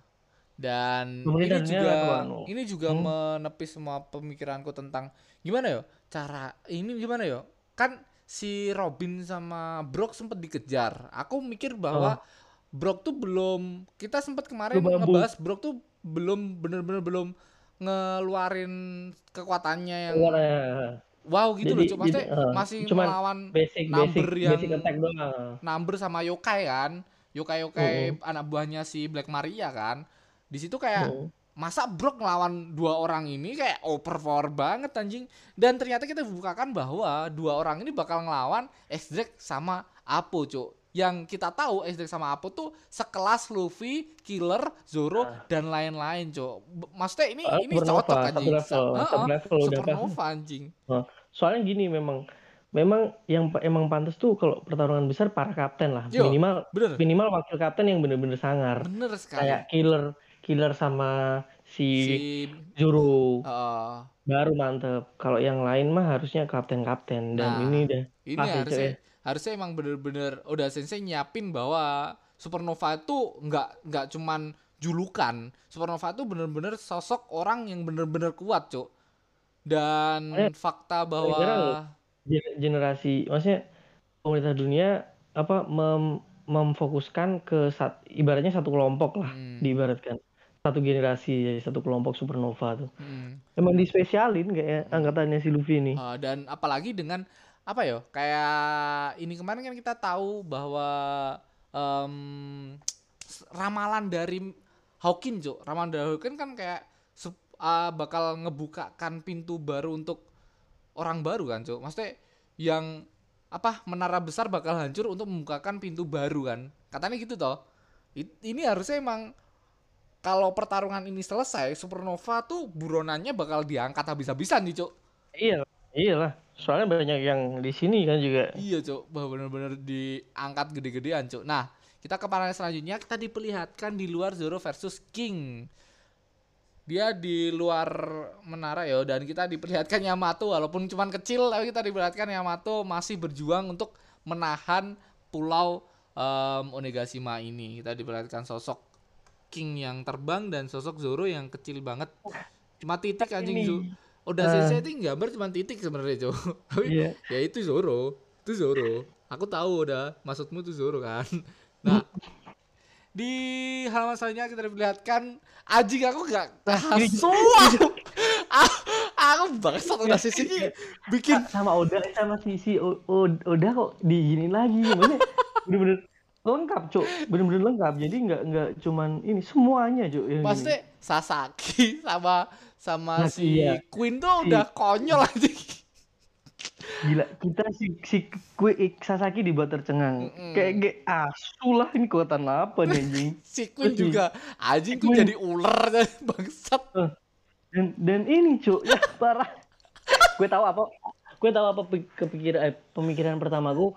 Dan ini juga atau anu? ini juga Hmm. menepis semua pemikiranku tentang gimana ya cara ini gimana ya kan si Robin sama Brock sempat dikejar. Aku mikir bahwa Brock tuh belum kita sempat kemarin Belum mampu. ngebahas Brock tuh belum bener-bener belum ngeluarin kekuatannya yang Keluar, eh, wow gitu loh Jadi- cuma maksudnya jadi, eh, masih cuman melawan basic basic number yang basic attack doang. number sama yokai kan yokai-yokai anak buahnya si Black Maria kan. Di situ kayak Mm. masa Brock ngelawan dua orang ini kayak overpower banget anjing. Dan ternyata kita bukakan bahwa dua orang ini bakal ngelawan X-Drake sama Apo, Cuk. Yang kita tahu X-Drake sama Apo tuh sekelas Luffy, Killer, Zoro dan lain-lain, Cuk. B- Maksudnya ini Ah, ini cocok satu anjing. level, satu level udah Supernova anjing. Soalnya gini memang memang yang emang pantas tuh kalau pertarungan besar para kapten lah. Yo, Minimal Bener. minimal wakil kapten yang bener-bener sangar. Bener sekali. Kayak killer killer sama si, si Zoro eh, baru mantep. Kalau yang lain mah harusnya kapten-kapten dan Nah, ini deh ini ya, harusnya ya. harusnya emang bener-bener udah sensei nyiapin bahwa Supernova itu nggak nggak cuman julukan Supernova itu bener-bener sosok orang yang bener-bener kuat cuk dan fakta bahwa generasi maksudnya pemerintah dunia apa mem- memfokuskan ke sat, ibaratnya satu kelompok lah Hmm. diibaratkan. Satu generasi jadi satu kelompok supernova tuh. Hmm, emang dispesialin kayak angkatannya si Luffy ini eh, dan apalagi dengan apa ya kayak ini kemarin kan kita tahu bahwa s- ramalan dari Hawkin cuk. Ramalan dari Hawkin kan kayak ah, bakal ngebukakan pintu baru untuk orang baru kan cuk? Maksudnya yang apa menara besar bakal hancur untuk membukakan pintu baru kan? Katanya gitu toh. It- ini harusnya emang kalau pertarungan ini selesai Supernova tuh buronannya bakal diangkat habis-habisan nih cuk. Iya iyalah. Soalnya banyak yang di sini kan juga. Iya bahwa benar-benar diangkat gede-gedean cok. Nah, kita ke panel selanjutnya. Kita diperlihatkan di luar Zoro versus King. Dia di luar menara ya dan kita diperlihatkan Yamato walaupun cuman kecil tapi kita diperlihatkan Yamato masih berjuang untuk menahan pulau em, Onegashima ini. Kita diperlihatkan sosok King yang terbang dan sosok Zoro yang kecil banget. Cuma titik anjing. Zu. Udah Ah. sensei itu gambar cuma titik sebenarnya cok. Tapi iya ya itu Zoro itu Zoro aku tahu udah maksudmu tuh Zoro kan nah di halaman selanjutnya kita diperlihatkan anjing aku gak ini- asu aku, bangsat udah sisi bikin sama Oda sama si si O- O- Oda kok diginin lagi. Maksudnya bener-bener lengkap cuk. Bener-bener lengkap. Jadi nggak nggak cuman ini semuanya cuk yang pasti Sasaki sama sama Nah, si iya. Queen tuh udah konyol aja. Gila kita si si kue Sasaki dibuat tercengang. Mm-mm. kayak kayak asu lah ini kekuatan apa nih anjing? Si Terus juga anjing Queen. jadi ular bangsat. Dan dan ini cuk ya parah. Gue tahu apa? Gue tahu apa kepikiran eh, pemikiran pertama gue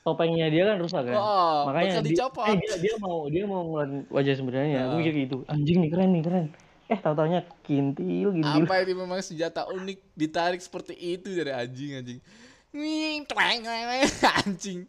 topengnya dia kan rusak kan? Oh, makanya bakal di- dicopot. eh, dia, dia mau dia mau ngeluarin wajah sebenarnya. Ah. gue mikir gitu anjing nih keren nih keren eh tahu taunya kintil kintil. Apa ini memang senjata unik ditarik seperti itu dari anjing anjing? Anjing.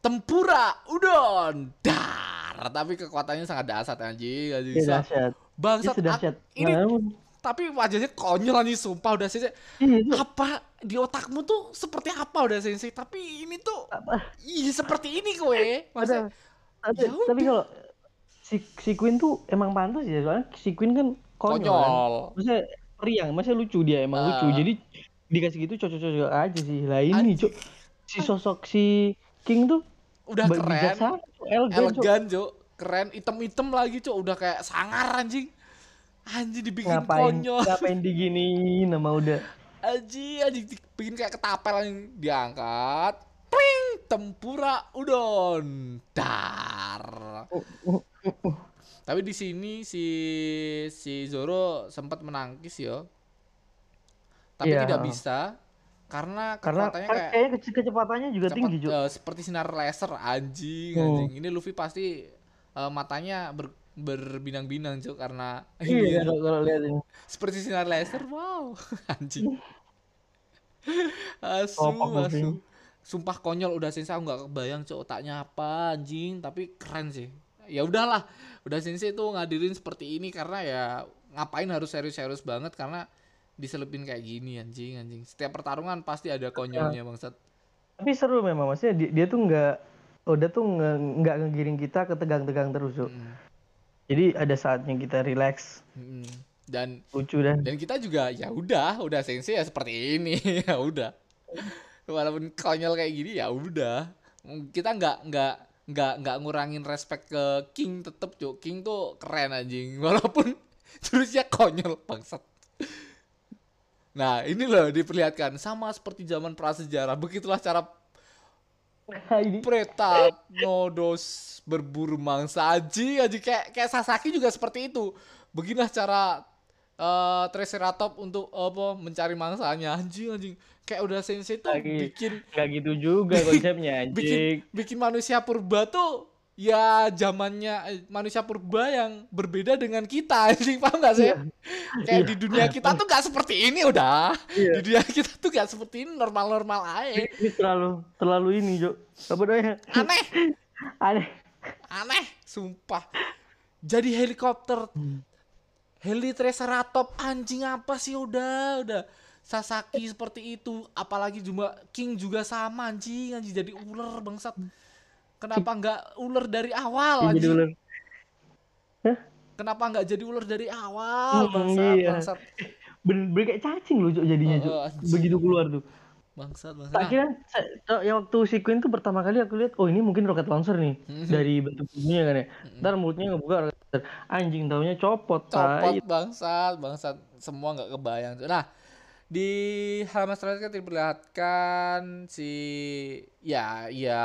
Tempura udon dar. Tapi kekuatannya sangat dasar anjing anjing. Dahsyat. Dia bangsat ak- dahsyat ini Namun, tapi wajahnya konyol anjing sumpah udah sensei iya, Cuk. apa di otakmu tuh seperti apa udah sensei tapi ini tuh apa? iya seperti ini kowe. Ada. Masa ada Ya tapi kalau si si Queen tuh emang pantas ya soalnya si Queen kan konyol, kan. konyol maksudnya periang maksudnya lucu dia emang Ah. lucu. Jadi dikasih gitu cocok-cocok aja sih. Lah ini cok si sosok si King tuh udah keren. bijaksana, elegan, elegan cok keren. Item-item lagi cok udah kayak sangar anjing. Anjing dibikin ngapain konyol. ngapain diginiin nama udah? Anjing anjing. Dibikin kayak ketapel anjing. Diangkat. Pling, tempura udon. Dar tapi di sini si si Zoro sempat menangkis ya tapi Iya, tidak bisa karena karena kayak kayaknya kece- kecepatannya juga cepat, tinggi Cuk. eh, seperti sinar laser anjing Hmm. anjing. Ini Luffy pasti eh, matanya ber, berbinang-binang cuk karena iya ini kalau kalau lihat ini. Seperti sinar laser wow anjing. Asu Topak Luffy. asu. Sumpah konyol udah aku nggak kebayang cuk otaknya apa anjing. Tapi keren sih. Ya udahlah udah sensei tuh ngadirin seperti ini karena ya ngapain harus serius-serius banget karena diselipin kayak gini anjing anjing. Setiap pertarungan pasti ada konyolnya bangsat. Tapi seru memang maksudnya dia, dia tuh nggak udah tuh nggak ngegiring kita ke tegang-tegang terus Cuk. Mm, jadi ada saatnya kita relax. Mm. dan lucu dah. dan kita juga ya udah udah sensei ya seperti ini ya udah. Walaupun konyol kayak gini ya udah. Kita nggak nggak nggak nggak ngurangin respect ke King tetep cuk. King tuh keren anjing. Walaupun jurusnya konyol bangsat. Nah ini loh diperlihatkan. Sama seperti zaman prasejarah. Begitulah cara Nah, ini. Pretap Nodos berburu mangsa. Aji aji kayak kayak Sasaki juga seperti itu. Beginilah cara eh Triceratops untuk apa mencari mangsanya anjing anjing kayak udah sensei tuh Lagi. bikin nggak gitu juga konsepnya bikin anjing. bikin manusia purba tuh ya zamannya eh, manusia purba yang berbeda dengan kita anjing paham gak sih Iya. kayak Iya. di dunia kita tuh gak seperti ini udah Iya. di dunia kita tuh gak seperti ini normal-normal aja Ini, terlalu terlalu ini, Jo. Apa namanya? aneh Aneh. aneh sumpah jadi helikopter heli Triceratops anjing apa sih udah udah Sasaki seperti itu apalagi juga King juga sama anjing anjing jadi ular bangsat kenapa nggak ular dari awal Jadi anjing ular. kenapa nggak jadi ular dari awal Hmm, bangsat iya. bangsat Bener-bener kayak cacing loh, jadinya, anjing. Begitu keluar tuh. Bangsat bangsat. Tak kira sa- sa- yang waktu si Queen tuh pertama kali aku lihat, oh ini mungkin rocket launcher nih Mhm. dari bentuk tubuhnya kan ya. Ntar mulutnya ngebuka rocket launcher. Anjing taunya copot, copot bangsat bangsat. Semua nggak kebayang. Tuh nah di halaman selanjutnya diperlihatkan si ya ya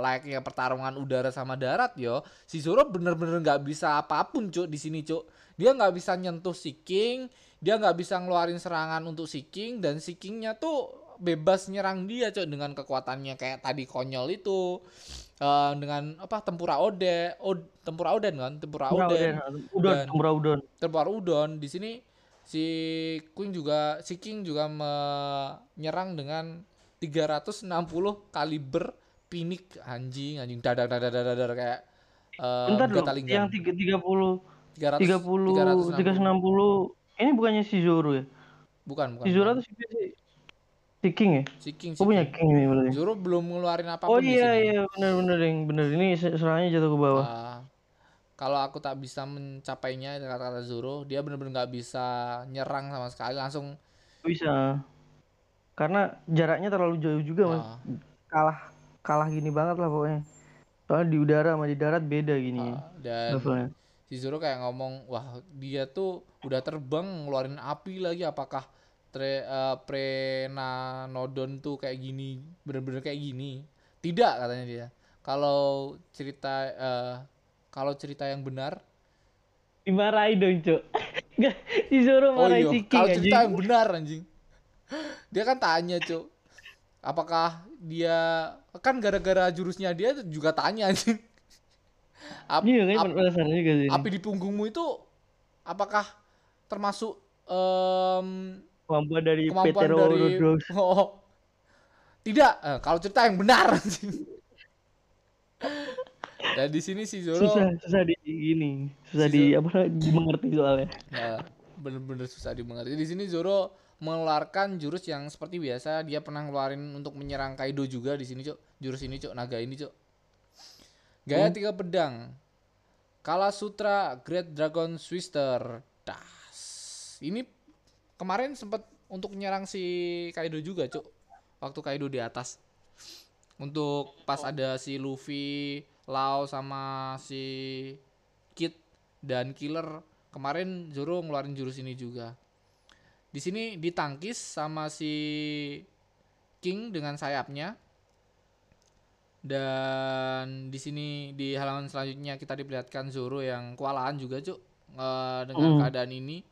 layaknya pertarungan udara sama darat yo. Si Zoro bener-bener nggak bisa apa pun cuk di sini cuk. Dia nggak bisa nyentuh si King dia nggak bisa ngeluarin serangan untuk si King dan si Kingnya tuh bebas nyerang dia cuk dengan kekuatannya kayak tadi konyol itu Eh, dengan apa tempura ode od, tempura oden kan tempura oden udon, udon, Dan- tempura udon. tempura udon di sini si Queen juga si King juga menyerang dengan 360 kaliber pinik anjing anjing dadar dadar dadar dadar kayak eh Bentar dong, Gatalingan. yang tiga- 30 300 30 360. 360 ini bukannya si Zoro ya? bukan bukan Si Zoro si, si, King ya? si King si Oh punya King. Berarti. Zoro belum ngeluarin apa pun Oh iya iya benar benar yang benar ini se- serangannya jatuh ke bawah. Ah, kalau aku tak bisa mencapainya kata-kata Zoro dia benar-benar nggak bisa nyerang sama sekali langsung Bisa. Karena jaraknya terlalu jauh juga mas. ah, Kalah kalah gini banget lah pokoknya. Soalnya di udara sama di darat beda gini ah, dan levelnya. si Zoro kayak ngomong wah dia tuh udah terbang ngeluarin api lagi apakah tre eh, Prenanodon tuh kayak gini bener-bener kayak gini tidak katanya dia kalau cerita eh, kalau cerita yang benar Dimarahin dong cok. Si Zoro oh marahin iya si King kalau anjing. cerita yang benar anjing dia kan tanya cuk apakah dia kan gara-gara jurusnya dia juga tanya anjing Ap- Iya kan ap- juga sih. api di punggungmu itu apakah termasuk em, Kemampuan dari kemampuan Petero dari oh. Tidak. Eh, kalau cerita yang benar. Dan di sini si Zoro Susah susah di gini. Susah Si di apa dimengerti soalnya. ya, bener-bener susah dimengerti. Di sini Zoro mengeluarkan jurus yang seperti biasa. Dia pernah ngeluarin untuk menyerang Kaido juga di sini cok jurus ini cok naga ini cok gaya tiga pedang. Kala Sutra Great Dragon Twister. Das. Ini kemarin sempat untuk menyerang si Kaido juga cok waktu Kaido di atas. Untuk pas ada si Luffy Lau sama si Kid dan Killer kemarin Zoro ngeluarin jurus ini juga. Di sini ditangkis sama si King dengan sayapnya. Dan di sini di halaman selanjutnya kita diperlihatkan Zoro yang kewalahan juga cuk eh, dengan Hmm. keadaan ini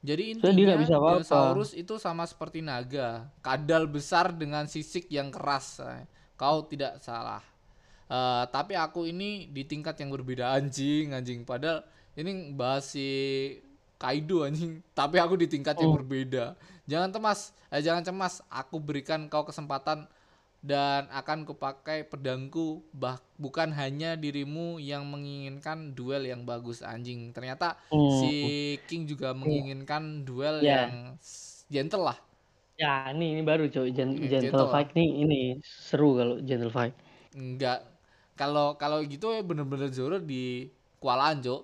jadi dia intinya nggak bisa dinosaurus itu sama seperti naga kadal besar dengan sisik yang keras. Kau tidak salah. Eh, tapi aku ini di tingkat yang berbeda anjing anjing. Padahal ini bahas si Kaido anjing. Tapi aku di tingkat yang Oh. berbeda. Jangan cemas eh, jangan cemas. Aku berikan kau kesempatan dan akan kupakai pedangku bah bukan hanya dirimu yang menginginkan duel yang bagus anjing ternyata Hmm. si King juga menginginkan duel Ya. yang gentle lah Ya, ini ini baru coy Gen- Ini gentle gentle fight nih ini seru kalau gentle fight. enggak kalau kalau gitu ya bener-bener Zoro di kewalahan Cok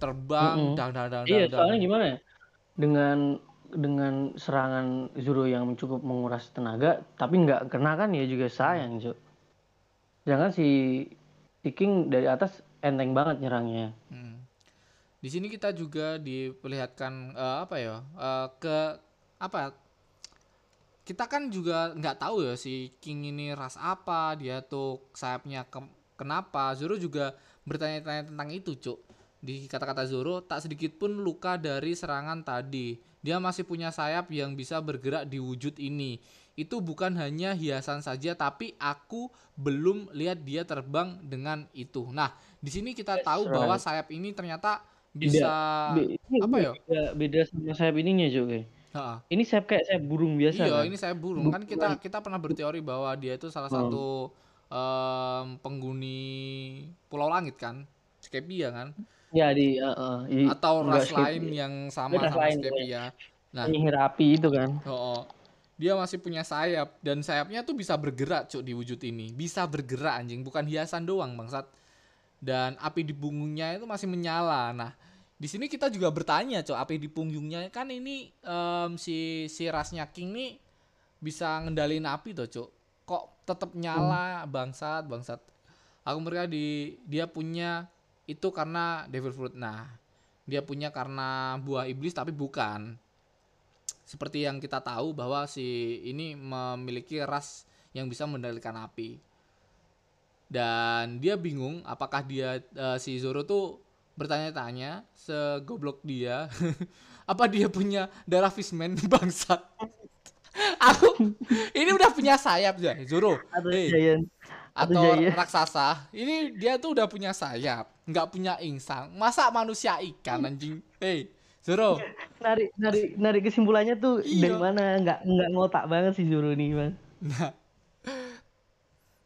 terbang Mm-mm. dang dang dang Iya, dang, soalnya dang. gimana ya? Dengan dengan serangan Zoro yang cukup menguras tenaga, tapi nggak kena kan ya juga sayang, Cuk. Jangan si si King dari atas enteng banget nyerangnya. Hmm. Di sini kita juga diperlihatkan eh, apa ya eh, ke apa kita kan juga nggak tahu ya si King ini ras apa dia tuh sayapnya ke- kenapa Zoro juga bertanya-tanya tentang itu cuk di kata-kata Zoro tak sedikit pun luka dari serangan tadi dia masih punya sayap yang bisa bergerak di wujud ini itu bukan hanya hiasan saja tapi aku belum lihat dia terbang dengan itu nah di sini kita That's tahu bahwa right. sayap ini ternyata bisa Be- ini apa ya beda, beda sama sayap ininya juga. Ha-ha. Ini sayap kayak sayap burung biasa Iya, kan? ini saya burung. Kan kita kita pernah berteori bahwa dia itu salah Hmm. satu em, penghuni Pulau Langit kan, Skypia kan, Ya di uh, uh, i- atau ras lain yang sama Ras sama lain, Skypia. Nah, penyihir api itu kan. oh, dia masih punya sayap dan sayapnya tuh bisa bergerak cuk di wujud ini, bisa bergerak anjing, bukan hiasan doang bangsat. Dan api di punggungnya itu masih menyala. Nah, di sini kita juga bertanya cuk, api di punggungnya. Kan ini em, si si rasnya King nih bisa ngendalin api tuh cuk. Kok tetap nyala bangsat bangsat. Aku mereka di dia punya itu karena devil fruit. Nah dia punya karena buah iblis tapi bukan. Seperti yang kita tahu bahwa si ini memiliki ras yang bisa mengendalikan api. Dan dia bingung apakah dia eh, si Zoro tuh bertanya-tanya segoblok dia apa dia punya darah fishman bangsat aku ini udah punya sayap ya Zoro Atau Hey. Atau raksasa. Ini dia tuh udah punya sayap nggak punya insang masa manusia ikan anjing hei Zoro Narik narik narik kesimpulannya tuh Iya. dari mana? Nggak nggak ngotak banget sih Zoro nih, Bang. Nah,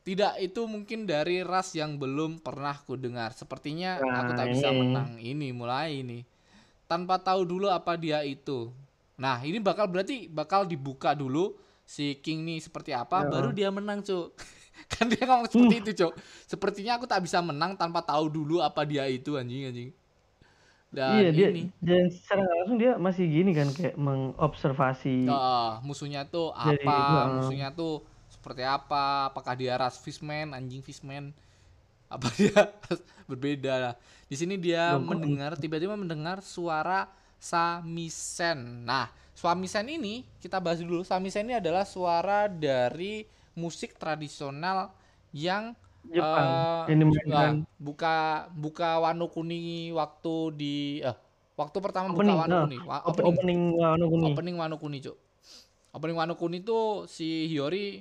tidak itu mungkin dari ras yang belum pernah ku dengar. Sepertinya aku tak Nah, bisa ini. menang. Ini mulai ini. Tanpa tahu dulu apa dia itu. Nah, ini bakal berarti bakal dibuka dulu si King nih seperti apa, Ya. baru dia menang, Cuk. kan dia ngomong seperti itu, Cuk. Sepertinya aku tak bisa menang tanpa tahu dulu apa dia itu anjing anjing. Dan iya dia ini dan secara langsung dia masih gini kan kayak mengobservasi Ah, musuhnya tuh apa? heeh. Musuhnya tuh seperti apa? Apakah dia ras fishman, anjing fishman? Apa dia berbeda lah. Di sini dia Loh, mendengar tiba-tiba mendengar suara samisen. Nah, samisen ini kita bahas dulu. Samisen ini adalah suara dari musik tradisional yang Jepang eh, yang juga dimainkan buka buka Wano Kuni waktu di eh waktu pertama buka Opening, Wano nah, Kuni. Wa- op- opening opening Wano Kuni. opening Wano Kuni cuk opening Wano Kuni tuh si Hiyori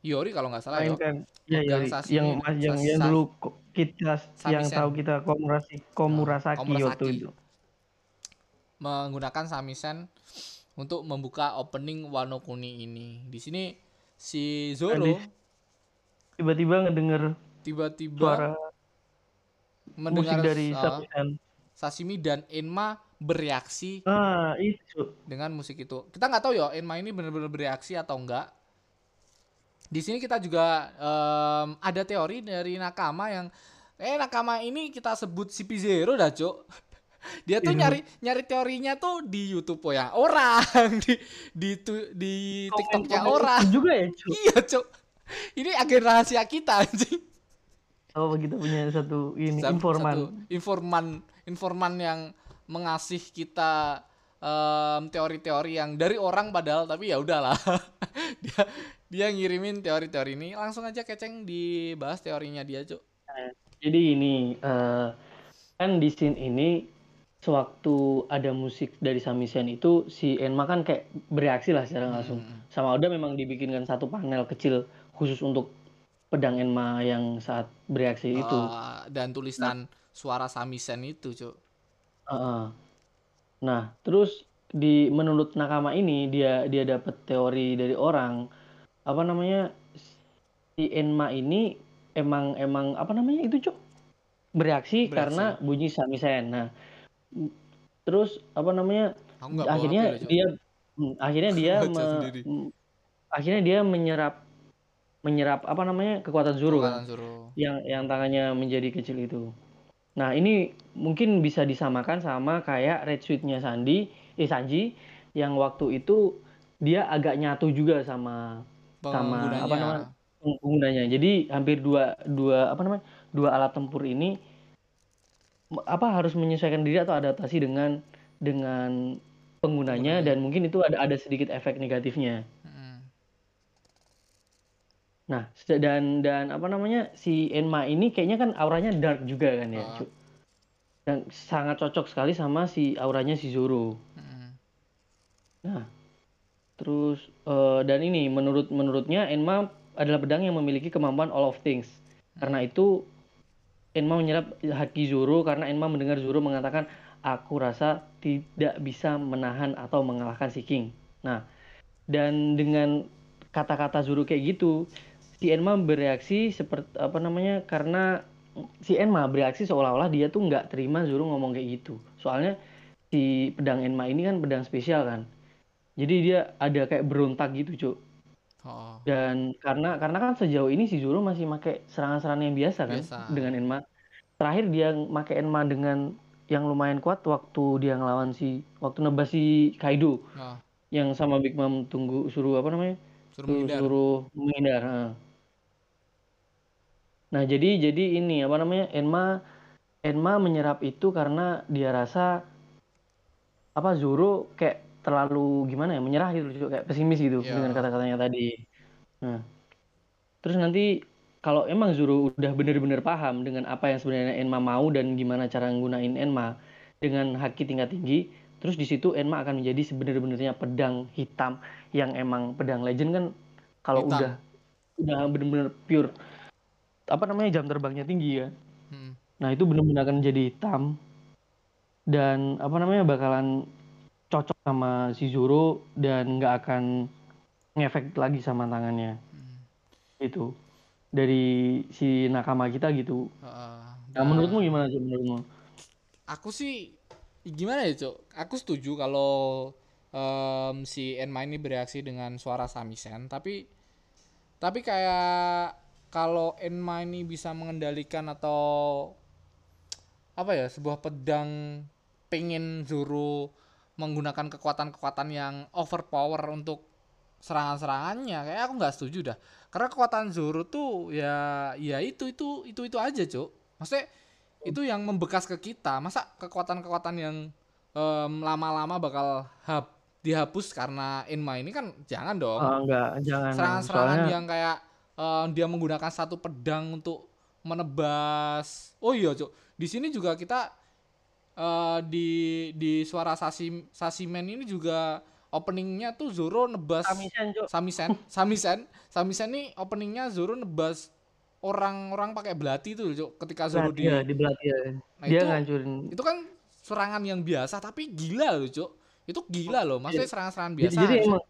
Hiyori kalau nggak salah ya mainkan ya, ya, organisasi yang yang, yang Sas- dulu kita yang Samisen. tahu kita komurasi komurasaki Komurasaki. itu menggunakan samisen untuk membuka opening Wano Kuni ini di sini si Zoro tiba-tiba ngedenger tiba-tiba suara mendengar musik dari uh, Sashimi dan Enma bereaksi ah itu dengan musik itu. Kita nggak tahu ya Enma ini benar-benar bereaksi atau enggak. Di sini kita juga em, ada teori dari Nakama yang eh Nakama ini kita sebut CP0 dah, Cuk. Dia tuh Iya. nyari nyari teorinya tuh di YouTube ya orang, di di tu- di TikToknya orang. itu juga ya cu Iya, Cuk. Ini agen rahasia kita anjing. oh kita punya satu ini Satu- informan satu informan informan yang mengasih kita em, teori-teori yang dari orang padahal tapi ya udahlah dia dia ngirimin teori-teori ini langsung aja keceng dibahas teorinya dia cuk jadi ini eh, kan di scene ini sewaktu ada musik dari Samisen itu si Enma kan kayak bereaksi lah secara langsung Hmm. sama Oda memang dibikinkan satu panel kecil khusus untuk pedang Enma yang saat bereaksi itu Eh, dan tulisan suara samisen itu cuk Heeh. Nah, terus di menurut Nakama ini dia dia dapat teori dari orang apa namanya si Enma ini emang emang apa namanya itu cok bereaksi, Bereaksi. karena bunyi samisen. Nah, terus apa namanya akhirnya dia hmm, akhirnya dia me- sendiri. m- akhirnya dia menyerap menyerap apa namanya kekuatan Zoro kan yang yang tangannya menjadi kecil itu. Nah, ini mungkin bisa disamakan sama kayak Red Suite-nya Sandi, eh Sanji yang waktu itu dia agak nyatu juga sama sama apa namanya penggunanya. Jadi hampir dua dua apa namanya? dua alat tempur ini apa harus menyesuaikan diri atau adaptasi dengan dengan penggunanya Penggunanya. dan mungkin itu ada ada sedikit efek negatifnya. Mm-mm. Nah, dan dan apa namanya si Enma ini kayaknya kan auranya dark juga kan ya, Ah. Cuk. Dan sangat cocok sekali sama si auranya si Zoro. Mm-mm. Nah, terus eh, dan ini menurut menurutnya Enma adalah pedang yang memiliki kemampuan all of things. Karena itu Enma menyerap haki Zoro karena Enma mendengar Zoro mengatakan aku rasa tidak bisa menahan atau mengalahkan si King. Nah, dan dengan kata-kata Zoro kayak gitu, si Enma bereaksi seperti apa namanya? Karena si Enma bereaksi seolah-olah dia tuh nggak terima Zoro ngomong kayak gitu. Soalnya si pedang Enma ini kan pedang spesial kan. Jadi dia ada kayak berontak gitu, Cuk. Oh. Dan karena karena kan sejauh ini si Zoro masih pakai serangan-serangan yang biasa kan Biasa. dengan Enma. Terakhir dia pakai Enma dengan yang lumayan kuat waktu dia ngelawan si waktu nebas si Kaido Oh. yang sama Big Mom tunggu suruh apa namanya? Suruh menghindar. suruh menghindar. Nah, jadi jadi ini apa namanya? Enma Enma menyerap itu karena dia rasa apa Zoro kayak terlalu gimana ya menyerah gitu Cuk. kayak pesimis gitu Iya. dengan kata-katanya tadi. Nah, terus nanti kalau emang Zoro udah bener-bener paham dengan apa yang sebenarnya Enma mau dan gimana cara nggunain Enma dengan haki tingkat tinggi, terus di situ Enma akan menjadi sebenar-benarnya pedang hitam yang emang pedang legend kan kalau udah udah bener-bener pure apa namanya jam terbangnya tinggi ya. Mm. Nah, itu benar-benar akan jadi hitam dan apa namanya bakalan cocok sama si Zoro dan nggak akan ngefek lagi sama tangannya. Mm. Itu dari si nakama kita gitu. Heeh. Nah, menurutmu gimana sih menurutmu? aku sih gimana ya, Cok? Aku setuju kalau em, si Enma ini bereaksi dengan suara samisen, tapi tapi kayak kalau Enma ini bisa mengendalikan atau apa ya sebuah pedang pengen Zoro menggunakan kekuatan-kekuatan yang overpower untuk serangan-serangannya kayak aku nggak setuju dah karena kekuatan Zoro tuh ya ya itu itu itu itu aja cuk maksudnya itu yang membekas ke kita masa kekuatan-kekuatan yang lama-lama bakal hap dihapus karena Enma ini kan jangan dong Ah, enggak, jangan. serangan-serangan Soalnya yang kayak eh, dia menggunakan satu pedang untuk menebas. Oh iya, Cuk. Di sini juga kita eh, di di suara Sasim Sasimen ini juga openingnya tuh Zoro nebas Samisen, Cuk. Samisen, Samisen, Samisen nih openingnya Zoro nebas orang-orang pakai belati tuh, Cuk. Ketika Zoro Belat, di ya, di belat ya. Nah, Dia itu- ngancurin. itu kan serangan yang biasa tapi gila loh, Cuk. Itu gila loh, maksudnya serangan-serangan Jadi, biasa. jadi Cuk. emang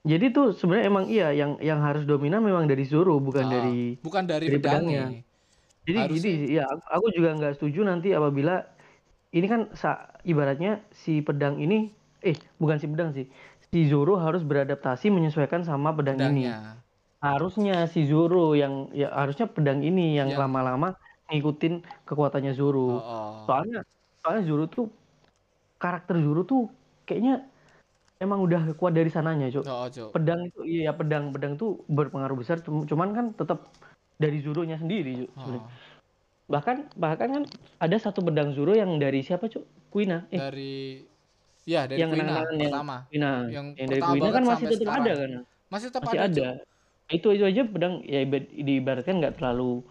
jadi tuh sebenarnya emang iya yang yang harus dominan memang dari Zoro bukan Ah, dari bukan dari, dari pedangnya. pedangnya. Jadi Harusnya- gini, ya aku- aku juga nggak setuju nanti apabila ini kan sa- ibaratnya si pedang ini, eh bukan si pedang sih, si Zoro harus beradaptasi menyesuaikan sama pedang ini. Pedangnya. Harusnya si Zoro yang ya harusnya pedang ini yang Yang- lama-lama ngikutin kekuatannya Oh, Zoro. oh. Soalnya soalnya Zoro tuh karakter Zoro tuh kayaknya emang udah kuat dari sananya, Cuk. Oh, Cuk. Pedang itu iya pedang pedang tuh berpengaruh besar cum- cuman kan tetap dari Zoro-nya sendiri, Cuk. sebenarnya. Oh. Bahkan bahkan kan ada satu pedang Zoro yang dari siapa, Cuk? Kuina. Eh, dari ya dari yang Kuina yang pertama Kuina. yang Yang, dari Kuina kan masih tetap sekarang. ada kan? masih tetap Masih ada, ada. Itu itu aja pedang ya iba- diibaratkan nggak terlalu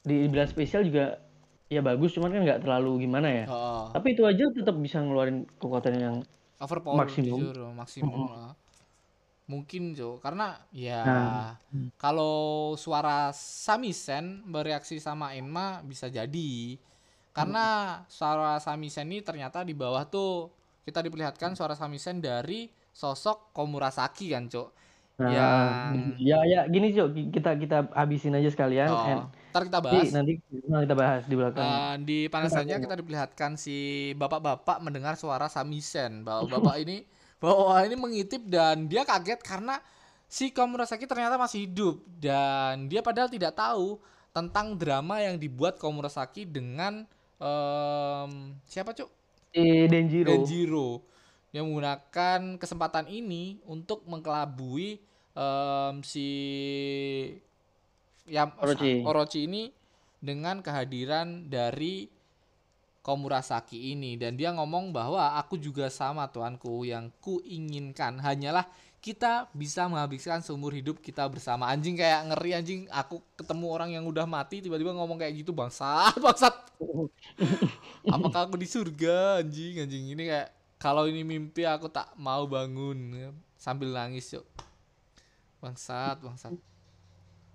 dibilang spesial juga ya bagus cuman kan nggak terlalu gimana ya. Oh, Tapi itu aja tetap bisa ngeluarin kekuatan yang overpower maksimum. jujur maksimum lah. Mungkin Cuk karena ya Nah. kalau suara Samisen bereaksi sama Enma bisa jadi. Karena suara Samisen ini ternyata di bawah tuh kita diperlihatkan suara Samisen dari sosok Komurasaki kan Cuk Nah, yang ya ya gini Cuk, kita kita habisin aja sekalian oh, and ntar kita nanti bahas. nanti nah, kita bahas di belakang. Eh, di panas saja kita diperlihatkan si bapak-bapak mendengar suara Samisen. Bapak-bapak ini bahwa ini mengintip dan dia kaget karena si Komurasaki ternyata masih hidup dan dia padahal tidak tahu tentang drama yang dibuat Komurasaki dengan em, siapa cuk? si Denjiro. Denjiro yang menggunakan kesempatan ini untuk mengkelabui em, si yang Orochi. Orochi ini dengan kehadiran dari Komurasaki ini. Dan dia ngomong bahwa aku juga sama tuanku yang ku inginkan hanyalah kita bisa menghabiskan seumur hidup kita bersama. Anjing kayak ngeri anjing. Aku ketemu orang yang udah mati tiba-tiba ngomong kayak gitu bangsat bangsat. Apakah aku di surga anjing anjing? Ini kayak kalau ini mimpi aku tak mau bangun. Sambil nangis yuk. Bangsat bangsat.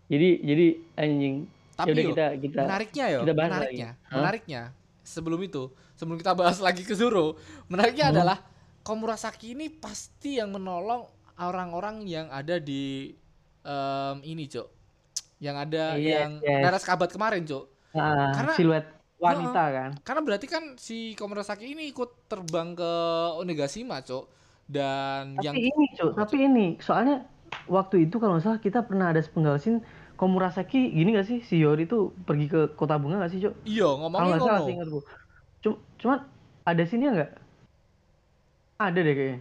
Jadi jadi anjing. tapi yuk, kita kita menariknya ya kita bahas menariknya lagi. Menariknya sebelum itu sebelum kita bahas lagi ke Zoro menariknya Hmm. adalah Komurasaki ini pasti yang menolong orang-orang yang ada di em, ini cok yang ada Yes, yang yes. Naras Kabat kemarin cok Ah, Karena- siluet wanita kan. karena berarti kan si Komurasaki ini ikut terbang ke Onigashima cok dan Tapi yang ini, Cuk, tapi ini soalnya waktu itu kalau nggak salah kita pernah ada sepenggal scene Komurasaki gini gak sih si Yori itu pergi ke kota bunga gak sih, Cuk? iya Kalau ngomongnya nggak salah ngono sih ingat. Cuma, cuman ada scene-nya nggak? Ada deh kayaknya.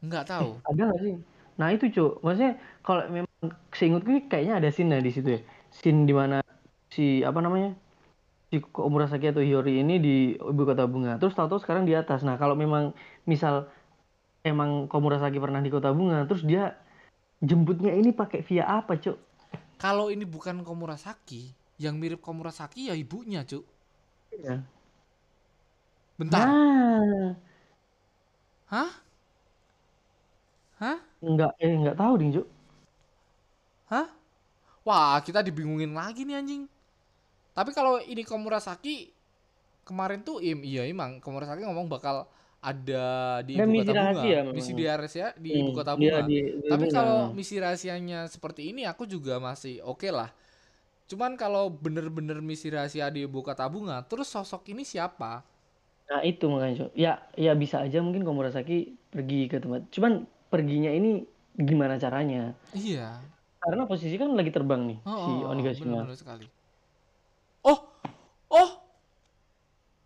nggak tahu Ada nggak sih? Nah itu Cuk, maksudnya kalau memang seingatku kayaknya ada scene di situ ya. Scene di mana si apa namanya? Si Komurasaki atau Hiyori ini di ibu kota bunga. Terus tahu-tahu sekarang di atas. Nah, kalau memang misal emang Komurasaki pernah di kota bunga, terus dia jemputnya ini pakai via apa, Cuk? Kalau ini bukan Komurasaki yang mirip Komurasaki ya ibunya cok Iya. bentar Nah, hah hah enggak eh enggak tahu ding, Cuk. Hah? Wah, kita dibingungin lagi nih anjing. Tapi kalau ini Komurasaki kemarin tuh im, iya emang Komurasaki ngomong bakal ada di ibu misi kota bunga, rahasia misi di rahasia di Hmm, ibu kota dia bunga. di- di Tapi bunga. kalau misi rahasianya seperti ini aku juga masih oke lah. Cuman kalau bener-bener misi rahasia di ibu kota bunga, terus sosok ini siapa? Nah, itu makanya. Ya, ya bisa aja mungkin Komurasaki pergi ke tempat. Cuman perginya ini gimana caranya? Iya. Karena posisi kan lagi terbang nih Oh, si Onigashima. bener-bener sekali. Oh, oh,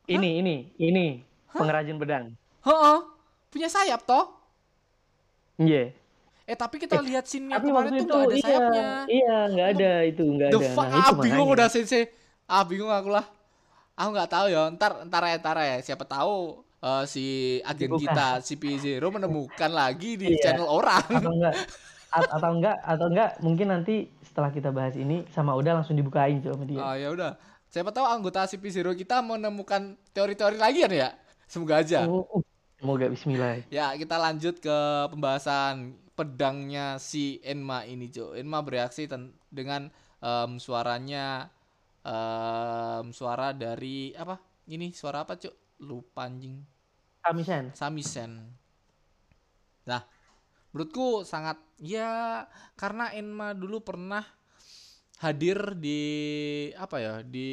Ini, ini, ini pengrajin pedang. Heeh, punya sayap toh? Iya. Eh tapi kita lihat scene-nya Tapi kemarin waktu tuh itu nggak ada iya, sayapnya. iya nggak ada itu nggak The ada. fuck, Nah itu ah bingung udah sensei. Ah bingung aku lah. Aku nggak tahu ya. Ntar ntar ya ntar ya. Siapa tahu eh, si agen kita CP0 menemukan lagi di Iya. channel orang. Atau enggak at- atau enggak atau enggak mungkin nanti setelah kita bahas ini sama udah langsung dibukain coba sama dia. Ah ya udah. Siapa tahu anggota CP0 kita menemukan teori-teori lagi kan ya? Semoga aja. Oh, uh, semoga Bismillah. Ya, kita lanjut ke pembahasan pedangnya si Enma ini, Jo. Enma bereaksi dengan em, suaranya em, suara dari apa? Ini suara apa, Cuk? Lupa anjing. Kamisen. Samisen. Nah, menurutku sangat ya karena Enma dulu pernah hadir di apa ya? Di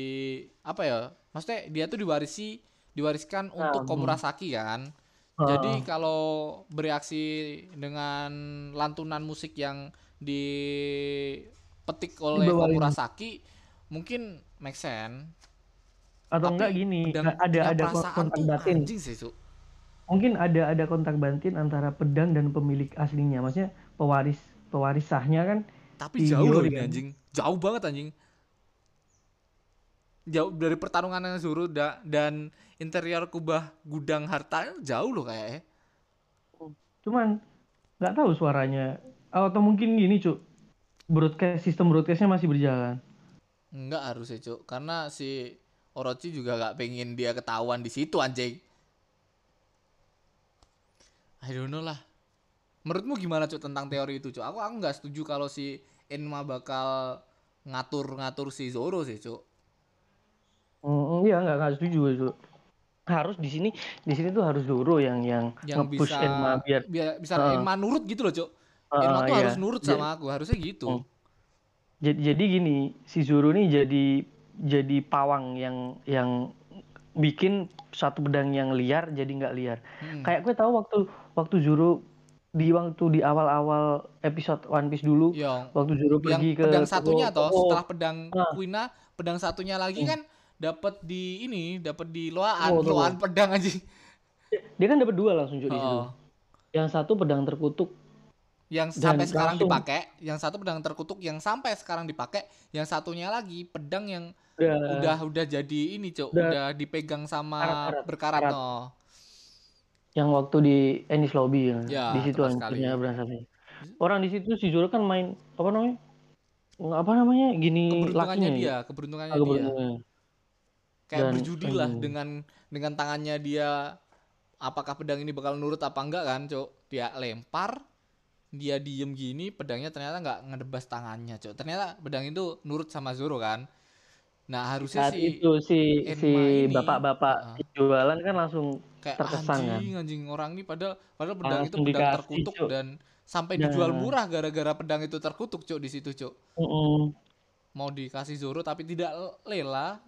apa ya? Maksudnya dia tuh diwarisi diwariskan untuk Hmm. Komurasaki kan. Jadi kalau bereaksi dengan lantunan musik yang dipetik oleh. Komurasaki mungkin make sense. atau Tapi enggak gini pedang ada ada kontak batin. sih. Mungkin ada ada kontak batin antara pedang dan pemilik aslinya. Maksudnya pewaris pewaris sahnya kan Tapi jauh loh ini kan? anjing. Jauh banget anjing. Jauh dari pertarungan yang Zoro da- dan interior kubah gudang harta jauh loh kayaknya. cuman nggak tahu suaranya atau mungkin gini cuk broadcast sistem broadcastnya masih berjalan Enggak harusnya, Cuk. Karena si Orochi juga gak pengen dia ketahuan di situ anjing. I don't know lah. Menurutmu gimana, Cuk, tentang teori itu, Cuk? Aku aku nggak setuju kalau si Enma bakal ngatur-ngatur si Zoro sih, Cuk. Mm, iya nggak nggak setuju cuk harus di sini di sini tuh harus Doro yang yang, Yang nge-push bisa Enma biar biar bisa Heeh. Enma nurut gitu loh, Cuk. Heeh, Enma tuh iya. harus nurut sama aku, harusnya gitu. Hmm. jadi jadi gini si Zoro nih jadi jadi pawang yang yang bikin suatu pedang yang liar jadi nggak liar Hmm. kayak gue tahu waktu waktu Zoro di waktu di awal-awal episode One Piece dulu Yang waktu Zoro yang pergi ke pedang satunya toh toko- setelah pedang Ah. Kuina pedang satunya lagi Hmm. kan dapat di ini dapat di loaan tunggu. loaan pedang aja dia kan dapat dua langsung Cuk, di situ oh, yang satu pedang terkutuk yang sampai sekarang langsung- dipakai, yang satu pedang terkutuk yang sampai sekarang dipakai, yang satunya lagi pedang yang udah, udah udah jadi ini, Cuk. udah Udah dipegang sama karat-karat, berkarat karat. oh. yang waktu di Ennis Lobby ya, Ya, di situ hancurnya berasanya. Orang di situ si Zoro kan main apa namanya? Nggak apa namanya? Gini Keberuntungannya lakinya ya. dia, keberuntungannya Ah, dia. Kayak Dan berjudi lah aduh. dengan dengan tangannya dia apakah pedang ini bakal nurut apa enggak kan, Cuk. Dia lempar, dia diem gini, pedangnya ternyata nggak ngedebas tangannya, Cuk. Ternyata pedang itu nurut sama Zoro kan. Nah, harusnya Saat si itu si si Enma ini bapak-bapak ah, jualan kan langsung kayak terkesan kan. anjing anjing orang ini padahal padahal pedang itu Langsung pedang dikasih, terkutuk Cuk. dan sampai Nah. dijual murah gara-gara pedang itu terkutuk, Cuk, di situ, Cuk. Mm-mm. Mau dikasih Zoro tapi tidak lela,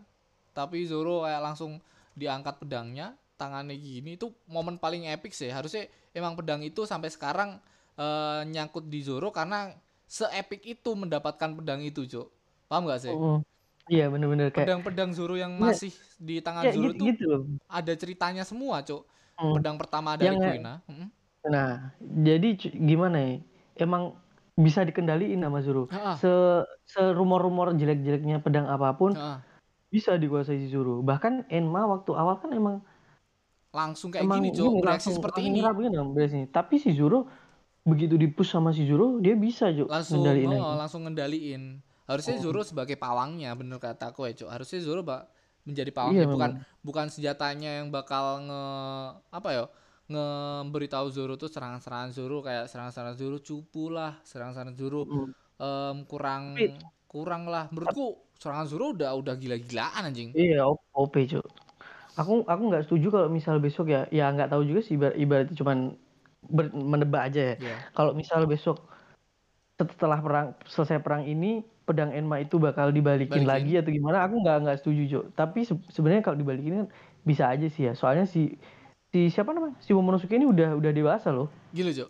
tapi Zoro kayak langsung diangkat pedangnya, tangannya gini itu momen paling epic sih. Harusnya emang pedang itu sampai sekarang eh, nyangkut di Zoro karena se-epic itu mendapatkan pedang itu, Cuk. Paham gak sih? Mm-mm. Iya bener-bener kayak Pedang-pedang Zoro yang Iya. masih di tangan ya Zoro gitu, itu gitu loh. ada ceritanya semua, Cuk. Mm. Pedang pertama dari Yang Kuina. mm-mm. Nah, jadi gimana ya? Emang bisa dikendaliin sama Zoro. Ha-ha, Se serumor-rumor jelek-jeleknya pedang apa pun ha-ha. Bisa dikuasai si Zoro. Bahkan Enma waktu awal kan emang Langsung kayak emang gini, Bereaksi langsung seperti ini. nyerap gitu beres ini. Tapi si Zoro begitu dipush sama si Zoro, dia bisa Cuk langsung ngendaliin oh, lagi. langsung ngendaliin harusnya Oh. Zoro sebagai pawangnya bener kataku ya cuk harusnya Zoro bak menjadi Iya pawangnya bukan memang. bukan senjatanya yang bakal nge apa ya ngeberitahu Zoro tuh serangan-serangan Zoro kayak serangan-serangan Zoro cupu lah serangan-serangan Zoro Mm. em, kurang kurang lah menurutku serangan Zoro udah udah gila-gilaan anjing iya OP Cuk. Aku aku nggak setuju kalau misal besok ya, ya nggak tahu juga sih ibarat, ibaratnya cuman ber- menebak aja ya. ya Kalau misal besok setelah perang selesai perang ini pedang Enma itu bakal dibalikin balikin lagi atau gimana aku nggak nggak setuju Cuk. tapi se- sebenarnya kalau dibalikin kan bisa aja sih ya soalnya si si siapa namanya si Momonosuke ini udah udah dewasa loh Gila, Cok.